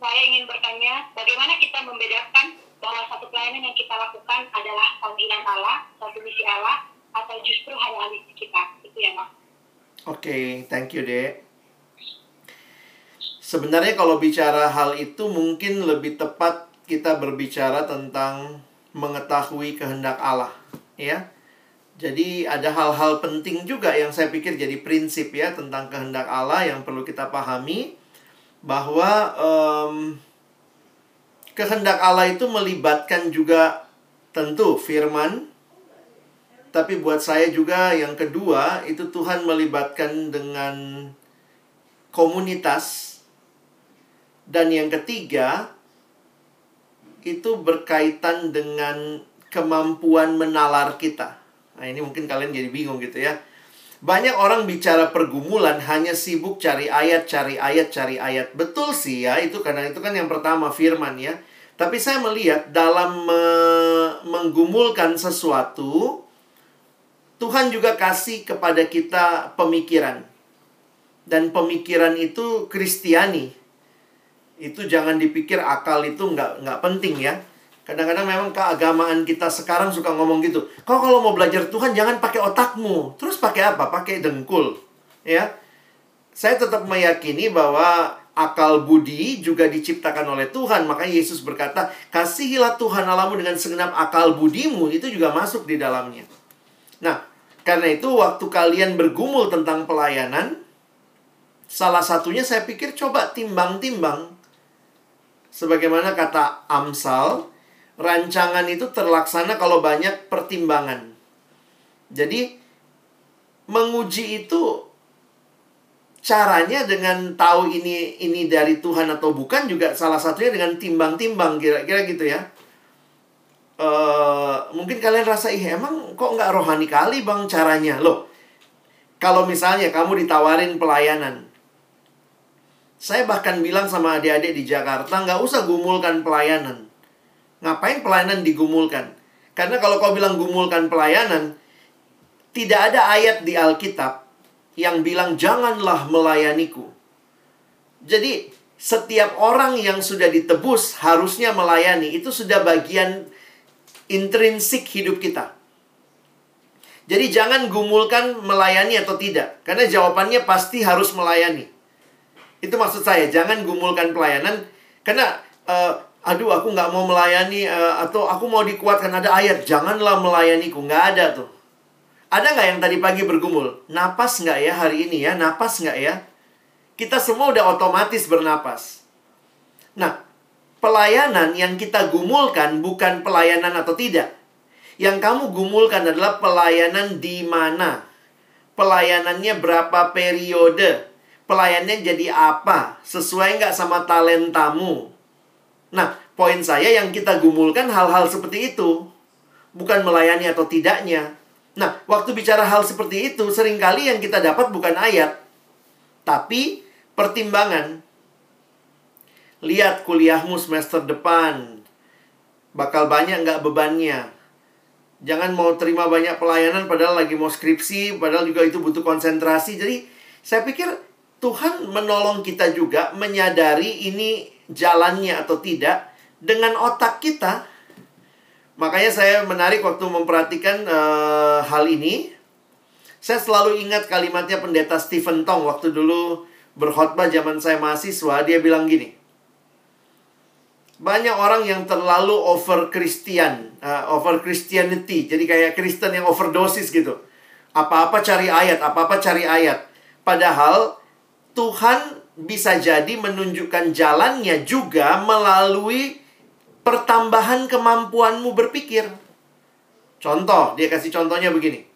saya ingin bertanya, bagaimana kita membedakan bahwa satu pelayanan yang kita lakukan adalah panggilan Allah, satu misi Allah, atau justru hanya misi kita? Itu ya, Mas. Oke, okay, thank you, Dek. Sebenarnya kalau bicara hal itu mungkin lebih tepat kita berbicara tentang mengetahui kehendak Allah, ya. Jadi ada hal-hal penting juga yang saya pikir jadi prinsip ya tentang kehendak Allah yang perlu kita pahami bahwa um, kehendak Allah itu melibatkan juga tentu firman, tapi buat saya juga yang kedua itu Tuhan melibatkan dengan komunitas dan yang ketiga itu berkaitan dengan kemampuan menalar kita. Nah, ini mungkin kalian jadi bingung gitu ya. Banyak orang bicara pergumulan hanya sibuk cari ayat, cari ayat, cari ayat. Betul sih ya, itu karena itu kan yang pertama firman ya. Tapi saya melihat dalam me menggumulkan sesuatu Tuhan juga kasih kepada kita pemikiran. Dan pemikiran itu Kristiani itu jangan dipikir akal itu nggak nggak penting ya. Kadang-kadang memang keagamaan kita sekarang suka ngomong gitu. Kau kalau mau belajar Tuhan jangan pakai otakmu. Terus pakai apa? Pakai dengkul. Ya. Saya tetap meyakini bahwa akal budi juga diciptakan oleh Tuhan. Maka Yesus berkata, "Kasihilah Tuhan Allahmu dengan segenap akal budimu." Itu juga masuk di dalamnya. Nah, karena itu waktu kalian bergumul tentang pelayanan, salah satunya saya pikir coba timbang-timbang Sebagaimana kata Amsal, rancangan itu terlaksana kalau banyak pertimbangan. Jadi menguji itu caranya dengan tahu ini ini dari Tuhan atau bukan juga salah satunya dengan timbang-timbang kira-kira gitu ya. Uh, mungkin kalian rasa ih emang kok nggak rohani kali bang caranya? Loh kalau misalnya kamu ditawarin pelayanan saya bahkan bilang sama adik-adik di Jakarta nggak usah gumulkan pelayanan. Ngapain pelayanan digumulkan? Karena kalau kau bilang gumulkan pelayanan tidak ada ayat di Alkitab yang bilang janganlah melayaniku. Jadi setiap orang yang sudah ditebus harusnya melayani itu sudah bagian intrinsik hidup kita. Jadi jangan gumulkan melayani atau tidak, karena jawabannya pasti harus melayani. Itu maksud saya, jangan gumulkan pelayanan, karena uh, aduh aku nggak mau melayani uh, atau aku mau dikuatkan ada ayat janganlah melayaniku nggak ada tuh. Ada nggak yang tadi pagi bergumul? Napas nggak ya hari ini ya? Napas nggak ya? Kita semua udah otomatis bernapas. Nah, pelayanan yang kita gumulkan bukan pelayanan atau tidak. Yang kamu gumulkan adalah pelayanan di mana. Pelayanannya berapa periode. Pelayanannya jadi apa. Sesuai nggak sama talentamu. Nah, poin saya yang kita gumulkan hal-hal seperti itu. Bukan melayani atau tidaknya. Nah, waktu bicara hal seperti itu, sering kali yang kita dapat bukan ayat. Tapi pertimbangan Lihat kuliahmu semester depan. Bakal banyak nggak bebannya. Jangan mau terima banyak pelayanan padahal lagi mau skripsi, padahal juga itu butuh konsentrasi. Jadi saya pikir Tuhan menolong kita juga menyadari ini jalannya atau tidak dengan otak kita. Makanya saya menarik waktu memperhatikan uh, hal ini. Saya selalu ingat kalimatnya pendeta Stephen Tong waktu dulu berkhotbah zaman saya mahasiswa. Dia bilang gini, banyak orang yang terlalu over Christian, uh, over Christianity. Jadi kayak Kristen yang overdosis gitu. Apa-apa cari ayat, apa-apa cari ayat. Padahal Tuhan bisa jadi menunjukkan jalannya juga melalui pertambahan kemampuanmu berpikir. Contoh, dia kasih contohnya begini.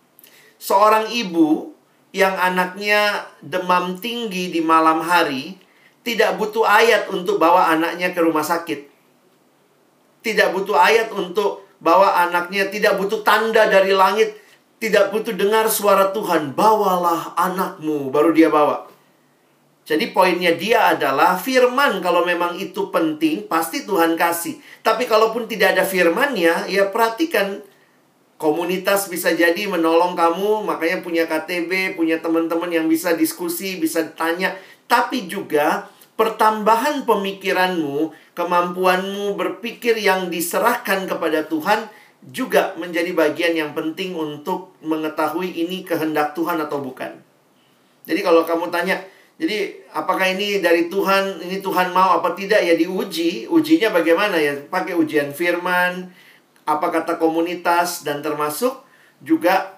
Seorang ibu yang anaknya demam tinggi di malam hari tidak butuh ayat untuk bawa anaknya ke rumah sakit tidak butuh ayat untuk bawa anaknya, tidak butuh tanda dari langit, tidak butuh dengar suara Tuhan, bawalah anakmu, baru dia bawa. Jadi poinnya dia adalah firman kalau memang itu penting, pasti Tuhan kasih. Tapi kalaupun tidak ada firmannya, ya perhatikan komunitas bisa jadi menolong kamu, makanya punya KTB, punya teman-teman yang bisa diskusi, bisa tanya. Tapi juga pertambahan pemikiranmu, kemampuanmu berpikir yang diserahkan kepada Tuhan juga menjadi bagian yang penting untuk mengetahui ini kehendak Tuhan atau bukan. Jadi kalau kamu tanya, jadi apakah ini dari Tuhan, ini Tuhan mau apa tidak ya diuji, ujinya bagaimana ya? Pakai ujian firman, apa kata komunitas dan termasuk juga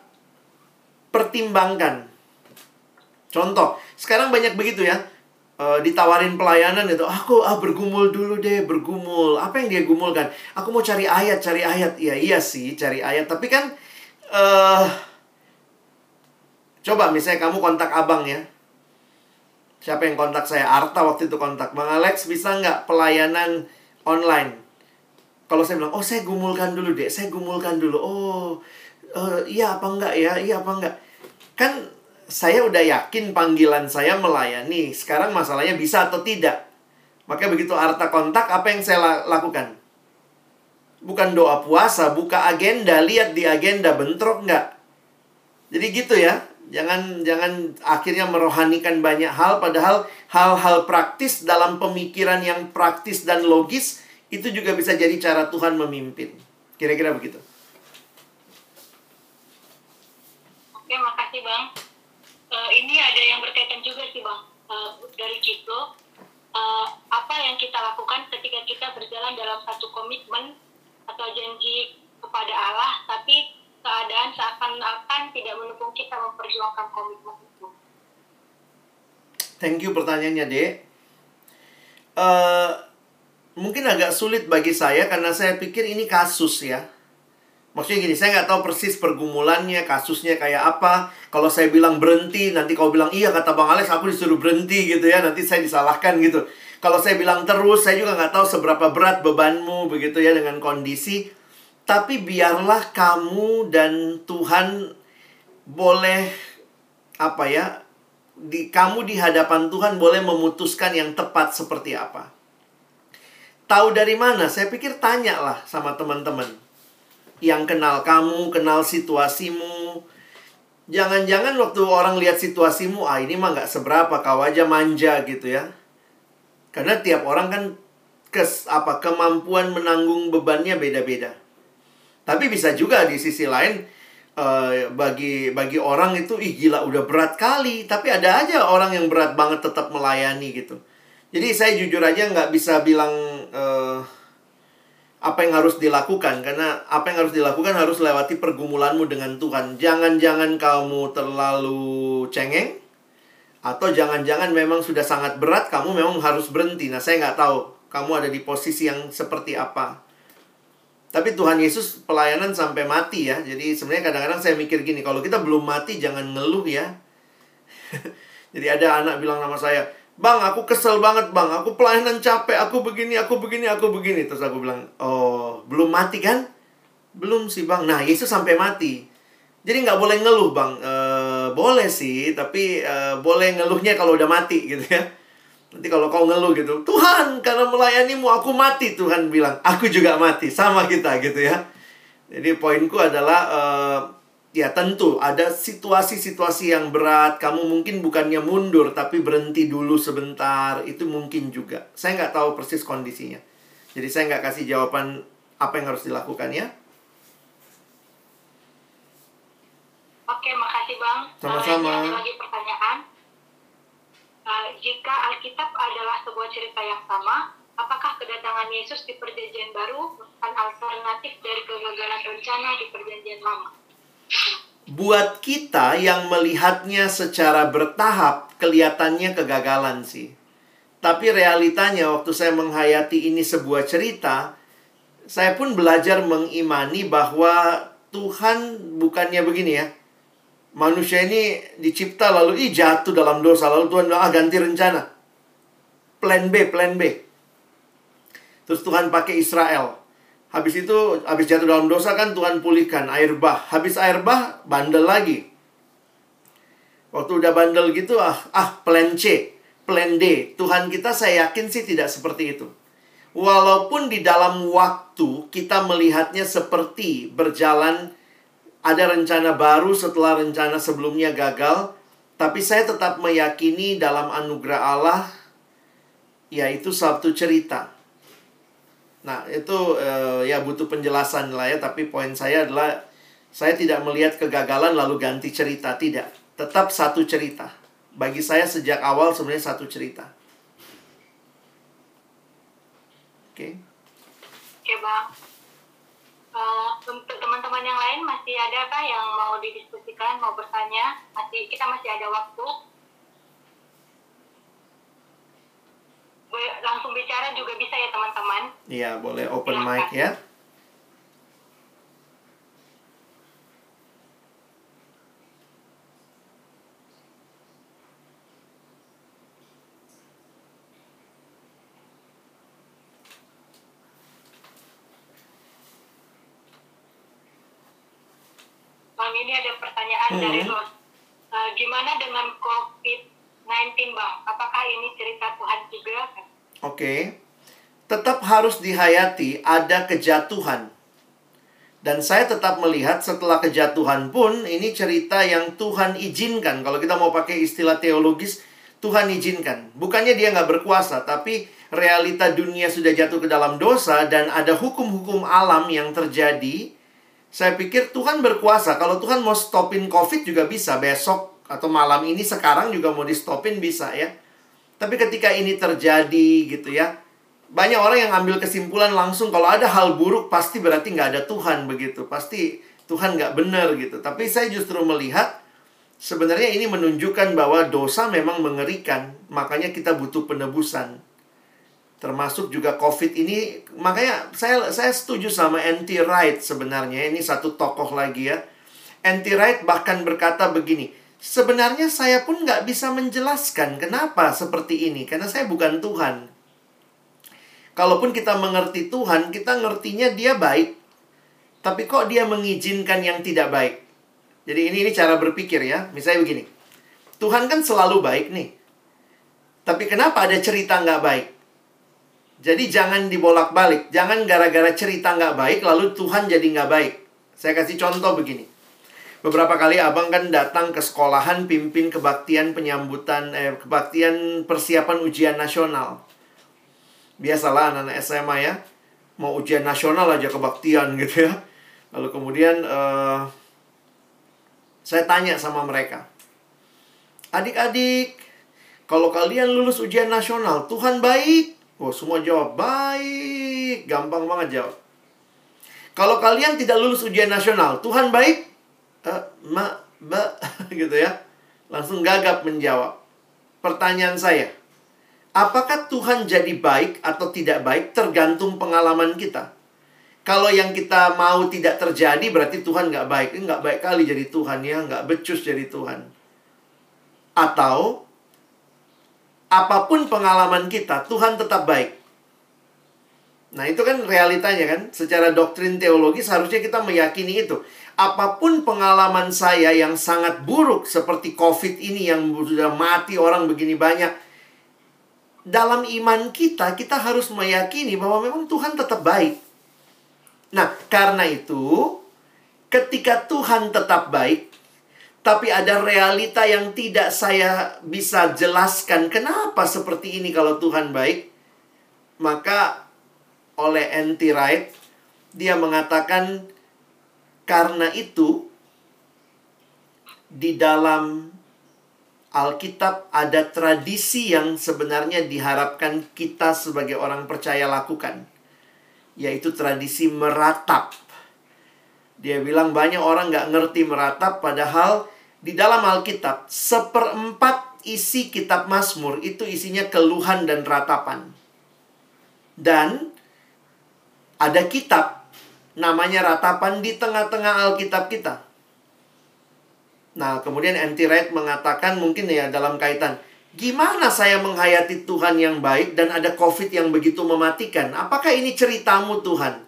pertimbangkan. Contoh, sekarang banyak begitu ya uh, ditawarin pelayanan itu aku ah bergumul dulu deh bergumul. Apa yang dia gumulkan? Aku mau cari ayat cari ayat. Ya iya sih cari ayat. Tapi kan uh, coba misalnya kamu kontak abang ya. Siapa yang kontak saya? Arta waktu itu kontak. Bang Alex bisa nggak pelayanan online? Kalau saya bilang oh saya gumulkan dulu deh saya gumulkan dulu. Oh uh, iya apa enggak ya? Iya apa enggak? Kan saya udah yakin panggilan saya melayani. Sekarang masalahnya bisa atau tidak. Maka begitu Arta kontak, apa yang saya lakukan? Bukan doa puasa, buka agenda, lihat di agenda, bentrok nggak? Jadi gitu ya. Jangan jangan akhirnya merohanikan banyak hal, padahal hal-hal praktis dalam pemikiran yang praktis dan logis itu juga bisa jadi cara Tuhan memimpin. Kira-kira begitu. Oke, makasih Bang uh, ini ada yang berkaitan juga sih bang uh, dari Ciplo uh, apa yang kita lakukan ketika kita berjalan dalam satu komitmen atau janji kepada Allah tapi keadaan seakan-akan tidak mendukung kita memperjuangkan komitmen itu. Thank you pertanyaannya, Dek. Uh, mungkin agak sulit bagi saya karena saya pikir ini kasus ya. Maksudnya gini, saya nggak tahu persis pergumulannya, kasusnya kayak apa. Kalau saya bilang berhenti, nanti kau bilang iya kata Bang Alex, aku disuruh berhenti gitu ya. Nanti saya disalahkan gitu. Kalau saya bilang terus, saya juga nggak tahu seberapa berat bebanmu begitu ya dengan kondisi. Tapi biarlah kamu dan Tuhan boleh apa ya di kamu di hadapan Tuhan boleh memutuskan yang tepat seperti apa. Tahu dari mana? Saya pikir tanyalah sama teman-teman yang kenal kamu, kenal situasimu. Jangan-jangan waktu orang lihat situasimu, ah ini mah nggak seberapa, kau aja manja gitu ya. Karena tiap orang kan kes apa kemampuan menanggung bebannya beda-beda. Tapi bisa juga di sisi lain uh, bagi bagi orang itu ih gila udah berat kali, tapi ada aja orang yang berat banget tetap melayani gitu. Jadi saya jujur aja nggak bisa bilang uh, apa yang harus dilakukan karena apa yang harus dilakukan harus lewati pergumulanmu dengan Tuhan. Jangan-jangan kamu terlalu cengeng atau jangan-jangan memang sudah sangat berat kamu memang harus berhenti. Nah, saya nggak tahu kamu ada di posisi yang seperti apa. Tapi Tuhan Yesus pelayanan sampai mati ya. Jadi sebenarnya kadang-kadang saya mikir gini, kalau kita belum mati jangan ngeluh ya. Jadi ada anak bilang sama saya, Bang, aku kesel banget bang. Aku pelayanan capek. Aku begini, aku begini, aku begini. Terus aku bilang, oh, belum mati kan? Belum sih bang. Nah, Yesus sampai mati. Jadi nggak boleh ngeluh bang. E, boleh sih, tapi e, boleh ngeluhnya kalau udah mati gitu ya. Nanti kalau kau ngeluh gitu, Tuhan karena melayanimu aku mati. Tuhan bilang, aku juga mati. Sama kita gitu ya. Jadi poinku adalah e, ya tentu ada situasi-situasi yang berat. Kamu mungkin bukannya mundur, tapi berhenti dulu sebentar. Itu mungkin juga. Saya nggak tahu persis kondisinya. Jadi saya nggak kasih jawaban apa yang harus dilakukan ya. Oke, makasih Bang. Sama-sama. Ada lagi pertanyaan. Uh, jika Alkitab adalah sebuah cerita yang sama, apakah kedatangan Yesus di Perjanjian Baru bukan alternatif dari kegagalan rencana di Perjanjian Lama? Buat kita yang melihatnya secara bertahap kelihatannya kegagalan sih. Tapi realitanya waktu saya menghayati ini sebuah cerita, saya pun belajar mengimani bahwa Tuhan bukannya begini ya. Manusia ini dicipta lalu ih jatuh dalam dosa lalu Tuhan bilang ah ganti rencana. Plan B, plan B. Terus Tuhan pakai Israel. Habis itu, habis jatuh dalam dosa kan Tuhan pulihkan air bah. Habis air bah, bandel lagi. Waktu udah bandel gitu, ah, ah plan C, plan D. Tuhan kita saya yakin sih tidak seperti itu. Walaupun di dalam waktu kita melihatnya seperti berjalan ada rencana baru setelah rencana sebelumnya gagal, tapi saya tetap meyakini dalam anugerah Allah yaitu satu cerita Nah, itu uh, ya butuh penjelasan lah ya, tapi poin saya adalah saya tidak melihat kegagalan lalu ganti cerita, tidak. Tetap satu cerita. Bagi saya sejak awal sebenarnya satu cerita. Oke. Okay. Oke, Bang. Uh, untuk teman-teman yang lain masih ada kah yang mau didiskusikan, mau bertanya? Masih kita masih ada waktu. Langsung bicara juga bisa ya teman-teman. Iya, boleh open mic ya. Bang, ini ada pertanyaan hmm. dari Ros. Uh, gimana dengan COVID-19, Bang? Apakah ini cerita Tuhan juga? Oke. Tetap harus dihayati ada kejatuhan. Dan saya tetap melihat setelah kejatuhan pun ini cerita yang Tuhan izinkan. Kalau kita mau pakai istilah teologis, Tuhan izinkan. Bukannya dia nggak berkuasa, tapi realita dunia sudah jatuh ke dalam dosa dan ada hukum-hukum alam yang terjadi. Saya pikir Tuhan berkuasa. Kalau Tuhan mau stopin COVID juga bisa. Besok atau malam ini sekarang juga mau di stopin bisa ya. Tapi ketika ini terjadi gitu ya, banyak orang yang ambil kesimpulan langsung kalau ada hal buruk pasti berarti nggak ada Tuhan begitu. Pasti Tuhan nggak benar gitu. Tapi saya justru melihat sebenarnya ini menunjukkan bahwa dosa memang mengerikan. Makanya kita butuh penebusan. Termasuk juga COVID ini, makanya saya saya setuju sama anti right sebenarnya. Ini satu tokoh lagi ya. Anti right bahkan berkata begini, sebenarnya saya pun nggak bisa menjelaskan kenapa seperti ini, karena saya bukan Tuhan. Kalaupun kita mengerti Tuhan, kita ngertinya Dia baik, tapi kok Dia mengizinkan yang tidak baik? Jadi ini ini cara berpikir ya. Misalnya begini, Tuhan kan selalu baik nih. Tapi kenapa ada cerita nggak baik? Jadi jangan dibolak-balik. Jangan gara-gara cerita nggak baik, lalu Tuhan jadi nggak baik. Saya kasih contoh begini. Beberapa kali abang kan datang ke sekolahan pimpin kebaktian penyambutan, eh, kebaktian persiapan ujian nasional. Biasalah anak-anak SMA ya. Mau ujian nasional aja kebaktian gitu ya. Lalu kemudian uh, saya tanya sama mereka. Adik-adik, kalau kalian lulus ujian nasional, Tuhan baik Oh, semua jawab baik. Gampang banget jawab. Kalau kalian tidak lulus ujian nasional, Tuhan baik? Uh, ma, ba, gitu ya. Langsung gagap menjawab. Pertanyaan saya, apakah Tuhan jadi baik atau tidak baik tergantung pengalaman kita? Kalau yang kita mau tidak terjadi berarti Tuhan nggak baik. Ini nggak baik kali jadi Tuhan ya, nggak becus jadi Tuhan. Atau apa pun pengalaman kita, Tuhan tetap baik. Nah, itu kan realitanya kan. Secara doktrin teologi seharusnya kita meyakini itu. Apa pun pengalaman saya yang sangat buruk seperti COVID ini yang sudah mati orang begini banyak, dalam iman kita kita harus meyakini bahwa memang Tuhan tetap baik. Nah, karena itu ketika Tuhan tetap baik, tapi ada realita yang tidak saya bisa jelaskan kenapa seperti ini kalau Tuhan baik. Maka oleh N.T. Wright dia mengatakan karena itu di dalam Alkitab ada tradisi yang sebenarnya diharapkan kita sebagai orang percaya lakukan yaitu tradisi meratap. Dia bilang banyak orang nggak ngerti meratap padahal di dalam Alkitab, seperempat isi kitab Mazmur itu isinya keluhan dan ratapan. Dan ada kitab namanya ratapan di tengah-tengah Alkitab kita. Nah, kemudian Anti Wright mengatakan mungkin ya dalam kaitan Gimana saya menghayati Tuhan yang baik dan ada COVID yang begitu mematikan? Apakah ini ceritamu Tuhan?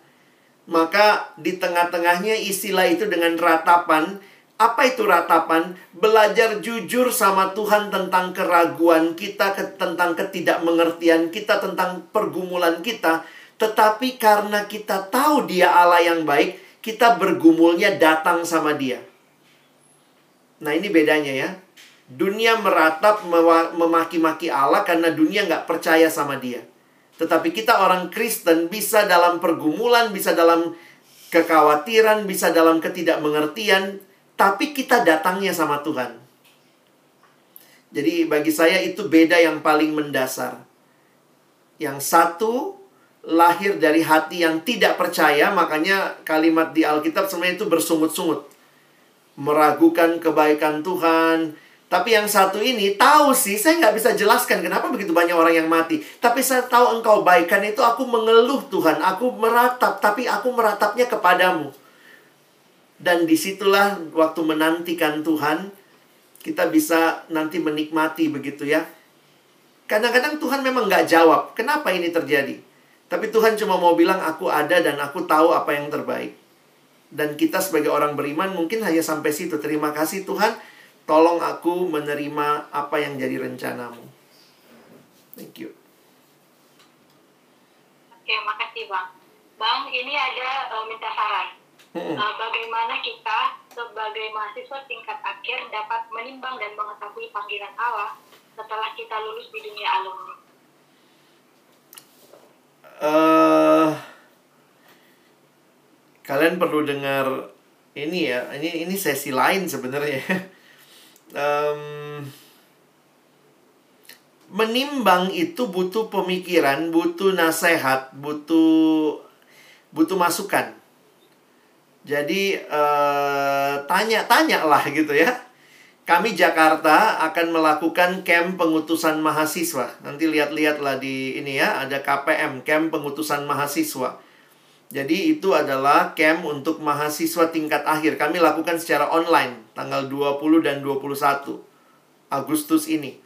Maka di tengah-tengahnya istilah itu dengan ratapan apa itu ratapan? Belajar jujur sama Tuhan tentang keraguan kita, tentang ketidakmengertian kita, tentang pergumulan kita. Tetapi karena kita tahu dia Allah yang baik, kita bergumulnya datang sama dia. Nah ini bedanya ya. Dunia meratap memaki-maki Allah karena dunia nggak percaya sama dia. Tetapi kita orang Kristen bisa dalam pergumulan, bisa dalam kekhawatiran, bisa dalam ketidakmengertian, tapi kita datangnya sama Tuhan. Jadi bagi saya itu beda yang paling mendasar. Yang satu lahir dari hati yang tidak percaya, makanya kalimat di Alkitab sebenarnya itu bersungut-sungut. Meragukan kebaikan Tuhan. Tapi yang satu ini tahu sih, saya nggak bisa jelaskan kenapa begitu banyak orang yang mati. Tapi saya tahu engkau baikkan itu aku mengeluh Tuhan. Aku meratap, tapi aku meratapnya kepadamu. Dan di situlah waktu menantikan Tuhan, kita bisa nanti menikmati begitu ya. Kadang-kadang Tuhan memang nggak jawab, kenapa ini terjadi? Tapi Tuhan cuma mau bilang, aku ada dan aku tahu apa yang terbaik. Dan kita sebagai orang beriman mungkin hanya sampai situ. Terima kasih Tuhan, tolong aku menerima apa yang jadi rencanamu. Thank you. Oke, makasih Bang. Bang, ini ada uh, minta saran uh, bagaimana kita sebagai mahasiswa tingkat akhir dapat menimbang dan mengetahui panggilan Allah setelah kita lulus di dunia alumni? Kalian perlu dengar ini ya, ini ini sesi lain sebenarnya. um, menimbang itu butuh pemikiran, butuh nasihat, butuh butuh masukan. Jadi uh, tanya-tanya lah gitu ya. kami Jakarta akan melakukan camp pengutusan mahasiswa. Nanti lihat-lihatlah di ini ya, ada KPM, camp pengutusan mahasiswa. Jadi itu adalah camp untuk mahasiswa tingkat akhir. Kami lakukan secara online tanggal 20 dan 21 Agustus ini.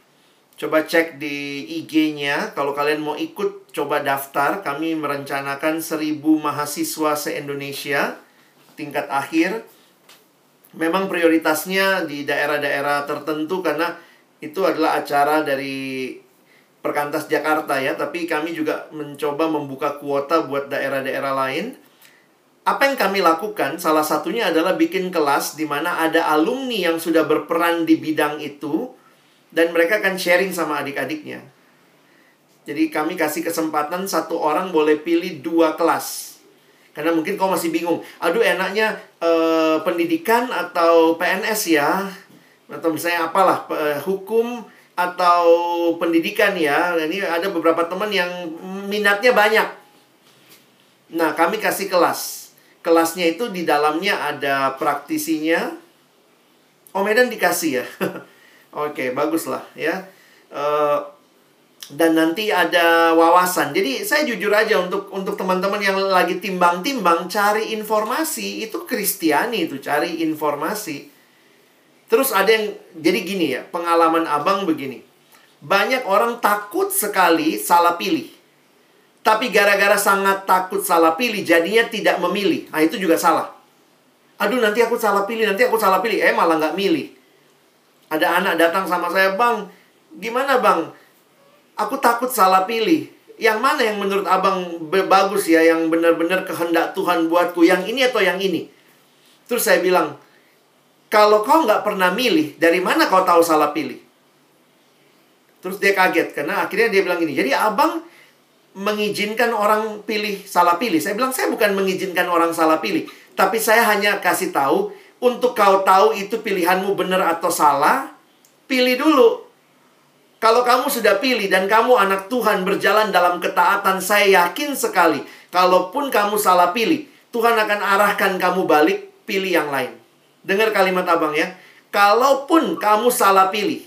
Coba cek di IG-nya kalau kalian mau ikut coba daftar. Kami merencanakan 1000 mahasiswa se-Indonesia tingkat akhir memang prioritasnya di daerah-daerah tertentu karena itu adalah acara dari Perkantas Jakarta ya, tapi kami juga mencoba membuka kuota buat daerah-daerah lain. Apa yang kami lakukan salah satunya adalah bikin kelas di mana ada alumni yang sudah berperan di bidang itu dan mereka akan sharing sama adik-adiknya. Jadi kami kasih kesempatan satu orang boleh pilih dua kelas karena mungkin kau masih bingung. Aduh enaknya eh, pendidikan atau PNS ya. Atau misalnya apalah eh, hukum atau pendidikan ya. Ini ada beberapa teman yang minatnya banyak. Nah, kami kasih kelas. Kelasnya itu di dalamnya ada praktisinya. Oh, Medan dikasih ya. Oke, baguslah ya. Uh, dan nanti ada wawasan. Jadi saya jujur aja untuk untuk teman-teman yang lagi timbang-timbang cari informasi itu Kristiani itu cari informasi. Terus ada yang jadi gini ya, pengalaman Abang begini. Banyak orang takut sekali salah pilih. Tapi gara-gara sangat takut salah pilih jadinya tidak memilih. Nah, itu juga salah. Aduh, nanti aku salah pilih, nanti aku salah pilih. Eh, malah nggak milih. Ada anak datang sama saya, Bang, gimana Bang? Aku takut salah pilih. Yang mana yang menurut abang bagus ya, yang benar-benar kehendak Tuhan buatku, yang ini atau yang ini? Terus saya bilang, kalau kau nggak pernah milih, dari mana kau tahu salah pilih? Terus dia kaget, karena akhirnya dia bilang ini. Jadi abang mengizinkan orang pilih salah pilih. Saya bilang, saya bukan mengizinkan orang salah pilih. Tapi saya hanya kasih tahu, untuk kau tahu itu pilihanmu benar atau salah, pilih dulu. Kalau kamu sudah pilih dan kamu anak Tuhan berjalan dalam ketaatan, saya yakin sekali, kalaupun kamu salah pilih, Tuhan akan arahkan kamu balik pilih yang lain. Dengar kalimat abang ya. Kalaupun kamu salah pilih,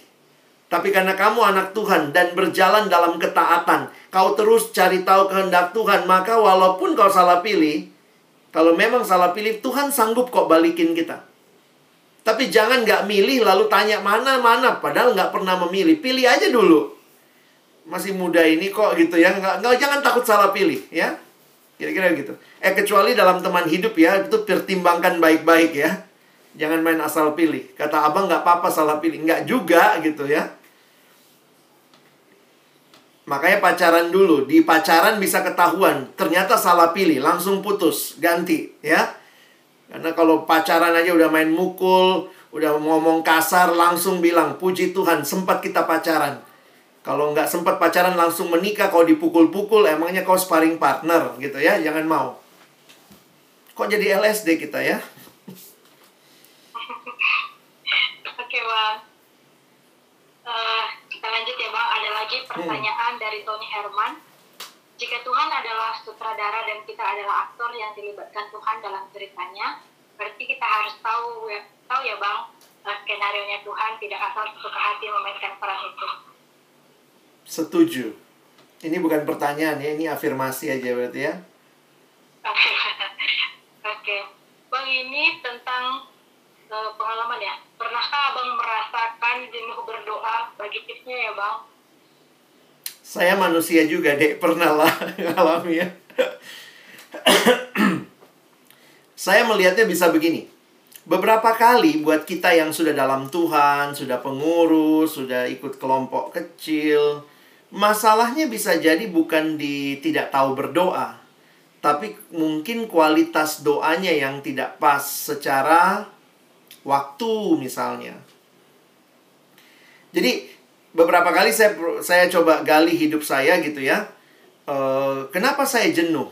tapi karena kamu anak Tuhan dan berjalan dalam ketaatan, kau terus cari tahu kehendak Tuhan, maka walaupun kau salah pilih, kalau memang salah pilih, Tuhan sanggup kok balikin kita. Tapi jangan nggak milih lalu tanya mana-mana. Padahal nggak pernah memilih. Pilih aja dulu. Masih muda ini kok gitu ya. Nggak, nggak, jangan takut salah pilih ya. Kira-kira gitu. Eh kecuali dalam teman hidup ya. Itu pertimbangkan baik-baik ya. Jangan main asal pilih. Kata abang nggak apa-apa salah pilih. Nggak juga gitu ya. Makanya pacaran dulu. Di pacaran bisa ketahuan. Ternyata salah pilih. Langsung putus. Ganti ya karena kalau pacaran aja udah main mukul, udah ngomong kasar, langsung bilang, puji Tuhan, sempat kita pacaran. Kalau nggak sempat pacaran langsung menikah, kalau dipukul-pukul, emangnya kau sparring partner gitu ya, jangan mau. Kok jadi LSD kita ya? Oke bang, uh, kita lanjut ya bang. Ada lagi pertanyaan hmm. dari Tony Herman. Jika Tuhan adalah sutradara dan kita adalah aktor yang dilibatkan Tuhan dalam ceritanya, berarti kita harus tahu ya, tahu ya bang, eh, skenario nya Tuhan tidak asal suka hati memainkan peran itu. Setuju. Ini bukan pertanyaan ya, ini afirmasi aja berarti ya. Oke, okay. okay. bang ini tentang uh, pengalaman ya. Pernahkah abang merasakan jenuh berdoa bagi tipsnya ya bang? Saya manusia juga, Dek. Pernah lah ngalami ya. Saya melihatnya bisa begini. Beberapa kali buat kita yang sudah dalam Tuhan, sudah pengurus, sudah ikut kelompok kecil, masalahnya bisa jadi bukan di tidak tahu berdoa, tapi mungkin kualitas doanya yang tidak pas secara waktu misalnya. Jadi beberapa kali saya saya coba gali hidup saya gitu ya. Uh, kenapa saya jenuh?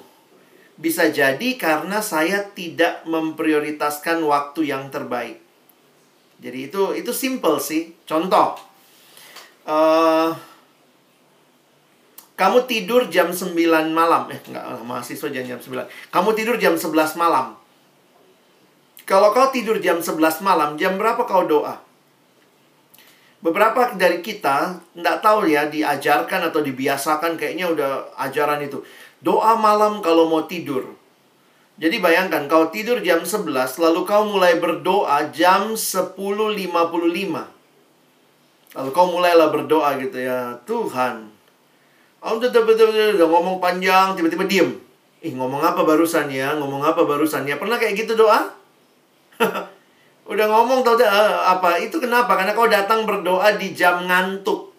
Bisa jadi karena saya tidak memprioritaskan waktu yang terbaik. Jadi itu itu simple sih. Contoh, uh, kamu tidur jam 9 malam. Eh, enggak, mahasiswa jangan jam 9. Kamu tidur jam 11 malam. Kalau kau tidur jam 11 malam, jam berapa kau doa? beberapa dari kita nggak tahu ya diajarkan atau dibiasakan kayaknya udah ajaran itu. Doa malam kalau mau tidur. Jadi bayangkan kau tidur jam 11 lalu kau mulai berdoa jam 10.55. Lalu kau mulailah berdoa gitu ya. Tuhan. Udah, udah ngomong panjang tiba-tiba diem. Ih ngomong apa barusan ya? Ngomong apa barusan ya? Pernah kayak gitu doa? Udah ngomong tau uh, apa? Itu kenapa? Karena kau datang berdoa di jam ngantuk.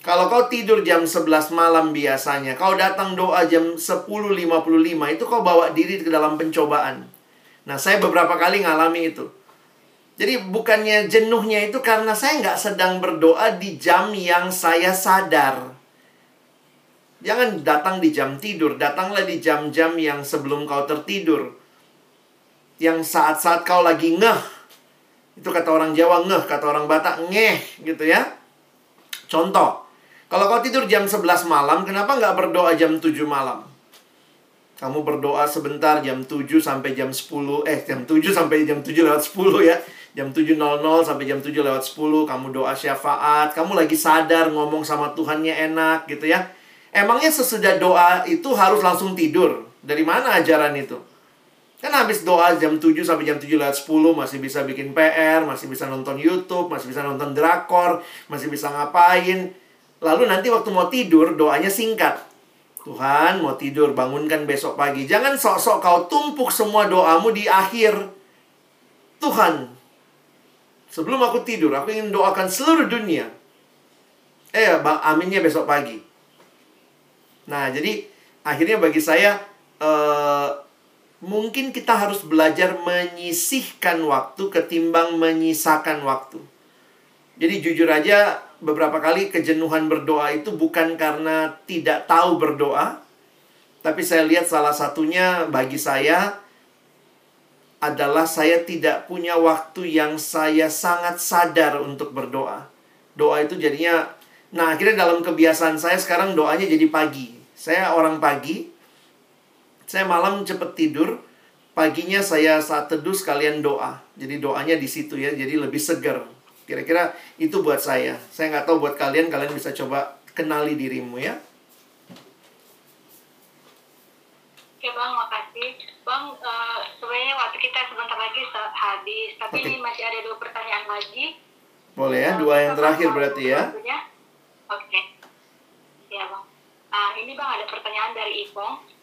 Kalau kau tidur jam 11 malam biasanya, kau datang doa jam 10.55, itu kau bawa diri ke dalam pencobaan. Nah, saya beberapa kali ngalami itu. Jadi bukannya jenuhnya itu karena saya nggak sedang berdoa di jam yang saya sadar. Jangan datang di jam tidur, datanglah di jam-jam yang sebelum kau tertidur yang saat-saat kau lagi ngeh. Itu kata orang Jawa ngeh, kata orang Batak ngeh gitu ya. Contoh, kalau kau tidur jam 11 malam, kenapa nggak berdoa jam 7 malam? Kamu berdoa sebentar jam 7 sampai jam 10, eh jam 7 sampai jam 7 lewat 10 ya. Jam 7.00 sampai jam 7 lewat 10, kamu doa syafaat, kamu lagi sadar ngomong sama Tuhannya enak gitu ya. Emangnya sesudah doa itu harus langsung tidur? Dari mana ajaran itu? Kan habis doa jam 7 sampai jam 7 lewat 10 masih bisa bikin PR, masih bisa nonton YouTube, masih bisa nonton drakor, masih bisa ngapain. Lalu nanti waktu mau tidur doanya singkat. Tuhan mau tidur, bangunkan besok pagi. Jangan sok-sok kau tumpuk semua doamu di akhir. Tuhan, sebelum aku tidur, aku ingin doakan seluruh dunia. Eh, bang, aminnya besok pagi. Nah, jadi akhirnya bagi saya, uh, mungkin kita harus belajar menyisihkan waktu ketimbang menyisakan waktu. Jadi jujur aja beberapa kali kejenuhan berdoa itu bukan karena tidak tahu berdoa, tapi saya lihat salah satunya bagi saya adalah saya tidak punya waktu yang saya sangat sadar untuk berdoa. Doa itu jadinya nah akhirnya dalam kebiasaan saya sekarang doanya jadi pagi. Saya orang pagi, saya malam cepet tidur, paginya saya saat teduh sekalian doa. Jadi doanya di situ ya, jadi lebih segar. Kira-kira itu buat saya. Saya nggak tahu buat kalian, kalian bisa coba kenali dirimu ya. Oke bang, makasih. Bang, uh, sebenarnya waktu kita sebentar lagi habis, tapi okay. ini masih ada dua pertanyaan lagi. Boleh ya, dua yang terakhir berarti ya. Oke. Okay. Ya bang. Nah, ini bang ada pertanyaan dari Ipong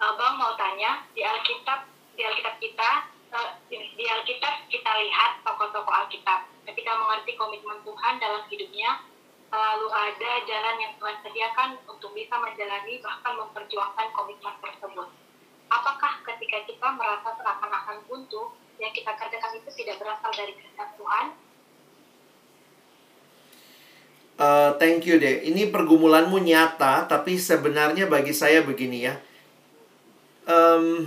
uh, Bang mau tanya di Alkitab di Alkitab kita uh, di Alkitab kita lihat tokoh-tokoh Alkitab ketika mengerti komitmen Tuhan dalam hidupnya selalu ada jalan yang Tuhan sediakan untuk bisa menjalani bahkan memperjuangkan komitmen tersebut. Apakah ketika kita merasa seakan-akan buntu, yang kita kerjakan itu tidak berasal dari kehendak Tuhan? Uh, thank you deh. Ini pergumulanmu nyata, tapi sebenarnya bagi saya begini ya um,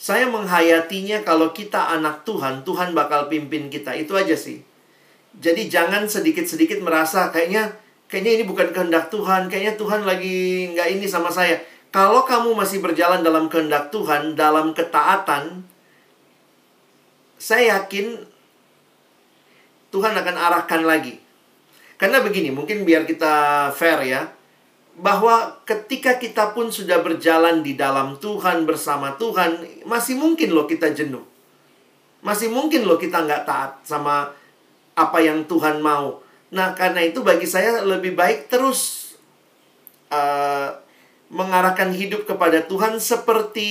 saya menghayatinya kalau kita anak Tuhan, Tuhan bakal pimpin kita. Itu aja sih. Jadi jangan sedikit-sedikit merasa kayaknya kayaknya ini bukan kehendak Tuhan, kayaknya Tuhan lagi nggak ini sama saya. Kalau kamu masih berjalan dalam kehendak Tuhan, dalam ketaatan, saya yakin Tuhan akan arahkan lagi. Karena begini, mungkin biar kita fair ya bahwa ketika kita pun sudah berjalan di dalam Tuhan bersama Tuhan, masih mungkin loh kita jenuh. Masih mungkin loh kita nggak taat sama apa yang Tuhan mau. Nah, karena itu bagi saya lebih baik terus uh, mengarahkan hidup kepada Tuhan seperti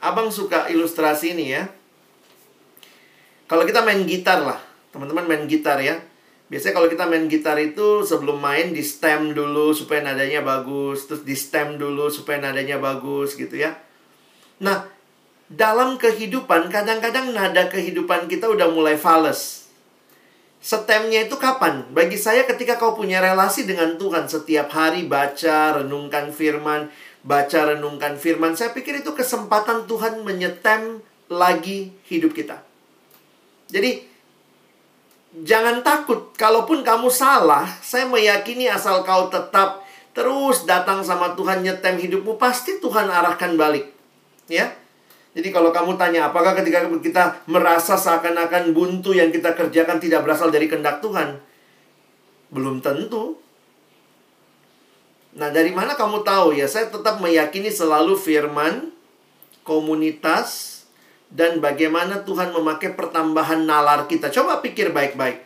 abang suka ilustrasi ini ya. Kalau kita main gitar lah, teman-teman main gitar ya Biasanya kalau kita main gitar itu sebelum main di stem dulu supaya nadanya bagus, terus di stem dulu supaya nadanya bagus gitu ya. Nah, dalam kehidupan kadang-kadang nada kehidupan kita udah mulai fals. Stemnya itu kapan? Bagi saya ketika kau punya relasi dengan Tuhan setiap hari baca, renungkan firman, baca, renungkan firman, saya pikir itu kesempatan Tuhan menyetem lagi hidup kita. Jadi jangan takut. Kalaupun kamu salah, saya meyakini asal kau tetap terus datang sama Tuhan nyetem hidupmu, pasti Tuhan arahkan balik. Ya. Jadi kalau kamu tanya apakah ketika kita merasa seakan-akan buntu yang kita kerjakan tidak berasal dari kehendak Tuhan? Belum tentu. Nah, dari mana kamu tahu ya? Saya tetap meyakini selalu firman, komunitas, dan bagaimana Tuhan memakai pertambahan nalar kita. Coba pikir baik-baik.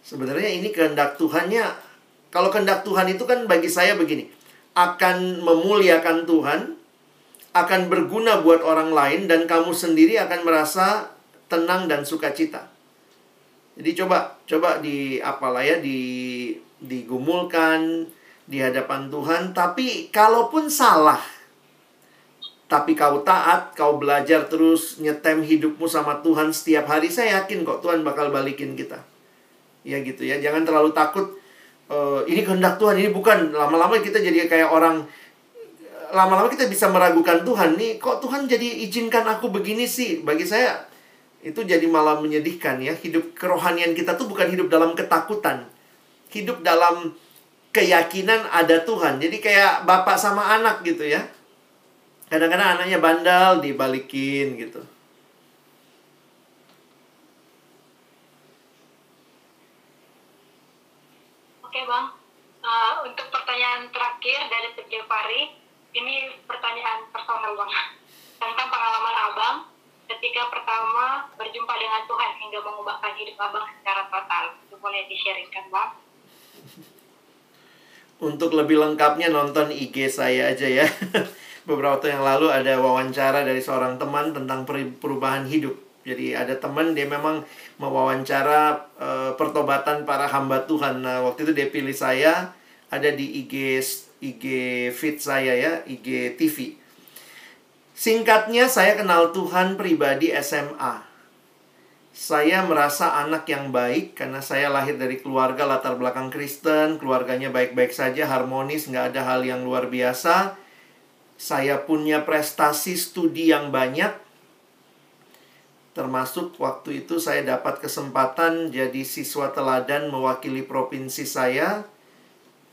Sebenarnya ini kehendak Tuhannya. Kalau kehendak Tuhan itu kan bagi saya begini. Akan memuliakan Tuhan, akan berguna buat orang lain, dan kamu sendiri akan merasa tenang dan sukacita. Jadi coba, coba di apalah ya, di digumulkan di hadapan Tuhan. Tapi kalaupun salah, tapi kau taat, kau belajar terus nyetem hidupmu sama Tuhan setiap hari, saya yakin kok Tuhan bakal balikin kita. Ya gitu ya, jangan terlalu takut. Uh, ini kehendak Tuhan, ini bukan. Lama-lama kita jadi kayak orang lama-lama kita bisa meragukan Tuhan. Nih kok Tuhan jadi izinkan aku begini sih? Bagi saya itu jadi malah menyedihkan ya. Hidup kerohanian kita tuh bukan hidup dalam ketakutan. Hidup dalam keyakinan ada Tuhan. Jadi kayak bapak sama anak gitu ya kadang-kadang anaknya bandal dibalikin gitu. Oke bang. Uh, untuk pertanyaan terakhir dari Teguh Pari ini pertanyaan personal bang. Tentang pengalaman abang ketika pertama berjumpa dengan Tuhan hingga mengubahkan hidup abang secara total. Itu boleh di-sharingkan bang? Untuk lebih lengkapnya nonton IG saya aja ya beberapa waktu yang lalu ada wawancara dari seorang teman tentang perubahan hidup. Jadi ada teman dia memang mewawancara uh, pertobatan para hamba Tuhan. Nah, waktu itu dia pilih saya ada di IG IG feed saya ya, IG TV. Singkatnya saya kenal Tuhan pribadi SMA. Saya merasa anak yang baik karena saya lahir dari keluarga latar belakang Kristen, keluarganya baik-baik saja, harmonis, nggak ada hal yang luar biasa saya punya prestasi studi yang banyak. Termasuk waktu itu saya dapat kesempatan jadi siswa teladan mewakili provinsi saya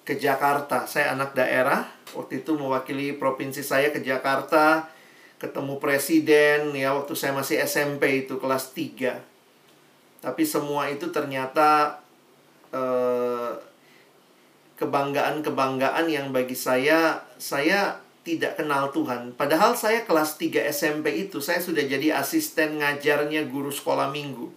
ke Jakarta. Saya anak daerah, waktu itu mewakili provinsi saya ke Jakarta, ketemu presiden ya waktu saya masih SMP itu kelas 3. Tapi semua itu ternyata eh, kebanggaan-kebanggaan yang bagi saya saya tidak kenal Tuhan. Padahal saya kelas 3 SMP itu saya sudah jadi asisten ngajarnya guru sekolah minggu.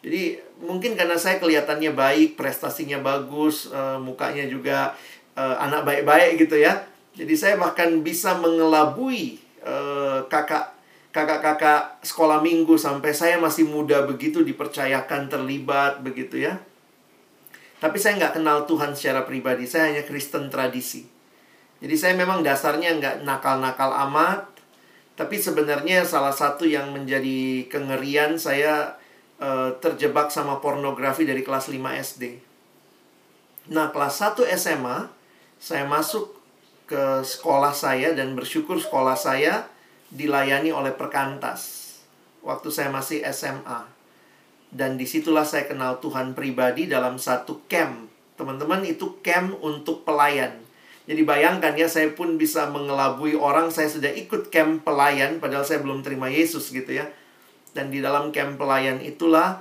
Jadi mungkin karena saya kelihatannya baik, prestasinya bagus, uh, mukanya juga uh, anak baik-baik gitu ya. Jadi saya bahkan bisa mengelabui uh, kakak kakak-kakak sekolah minggu sampai saya masih muda begitu dipercayakan terlibat begitu ya. Tapi saya nggak kenal Tuhan secara pribadi, saya hanya Kristen tradisi. Jadi saya memang dasarnya nggak nakal-nakal amat. Tapi sebenarnya salah satu yang menjadi kengerian saya uh, terjebak sama pornografi dari kelas 5 SD. Nah, kelas 1 SMA, saya masuk ke sekolah saya dan bersyukur sekolah saya dilayani oleh perkantas. Waktu saya masih SMA. Dan di situlah saya kenal Tuhan pribadi dalam satu camp. Teman-teman, itu camp untuk pelayan jadi bayangkan ya, saya pun bisa mengelabui orang, saya sudah ikut camp pelayan, padahal saya belum terima Yesus gitu ya. Dan di dalam camp pelayan itulah,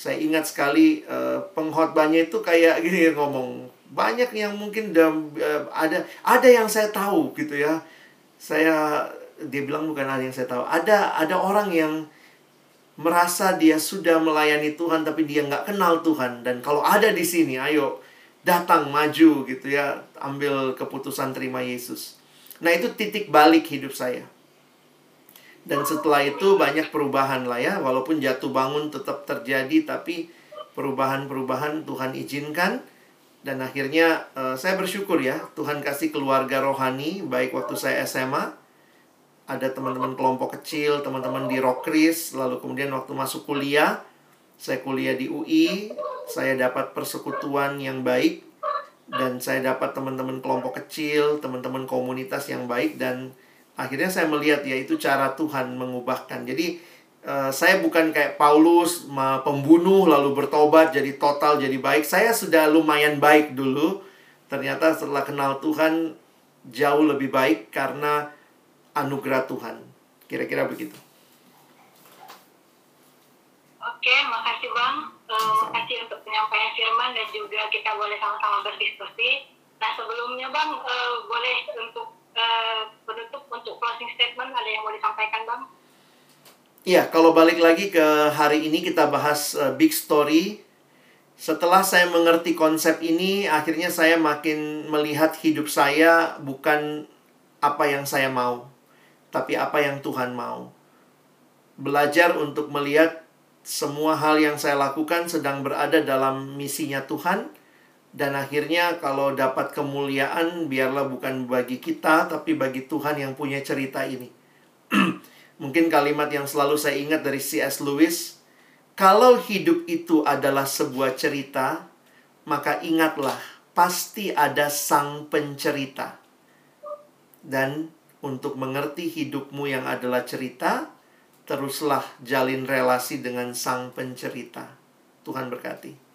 saya ingat sekali uh, pengkhotbahnya itu kayak gini ngomong. Banyak yang mungkin uh, ada ada yang saya tahu gitu ya. Saya dia bilang bukan ada yang saya tahu. Ada ada orang yang merasa dia sudah melayani Tuhan tapi dia nggak kenal Tuhan dan kalau ada di sini ayo datang maju gitu ya ambil keputusan terima Yesus. Nah itu titik balik hidup saya. Dan setelah itu banyak perubahan lah ya walaupun jatuh bangun tetap terjadi tapi perubahan-perubahan Tuhan izinkan. Dan akhirnya uh, saya bersyukur ya Tuhan kasih keluarga rohani baik waktu saya SMA ada teman-teman kelompok kecil teman-teman di Rockris lalu kemudian waktu masuk kuliah saya kuliah di UI, saya dapat persekutuan yang baik, dan saya dapat teman-teman kelompok kecil, teman-teman komunitas yang baik, dan akhirnya saya melihat ya itu cara Tuhan mengubahkan. Jadi uh, saya bukan kayak Paulus pembunuh lalu bertobat jadi total jadi baik. Saya sudah lumayan baik dulu. Ternyata setelah kenal Tuhan jauh lebih baik karena anugerah Tuhan. Kira-kira begitu. Oke, makasih Bang. Eh, makasih untuk penyampaian firman dan juga kita boleh sama-sama berdiskusi. Nah, sebelumnya Bang, eh, boleh untuk eh, penutup untuk closing statement ada yang mau disampaikan Bang? Iya, kalau balik lagi ke hari ini kita bahas uh, big story. Setelah saya mengerti konsep ini, akhirnya saya makin melihat hidup saya bukan apa yang saya mau, tapi apa yang Tuhan mau. Belajar untuk melihat semua hal yang saya lakukan sedang berada dalam misinya Tuhan dan akhirnya kalau dapat kemuliaan biarlah bukan bagi kita tapi bagi Tuhan yang punya cerita ini. Mungkin kalimat yang selalu saya ingat dari C.S. Lewis, kalau hidup itu adalah sebuah cerita, maka ingatlah, pasti ada sang pencerita. Dan untuk mengerti hidupmu yang adalah cerita, teruslah jalin relasi dengan sang pencerita. Tuhan berkati.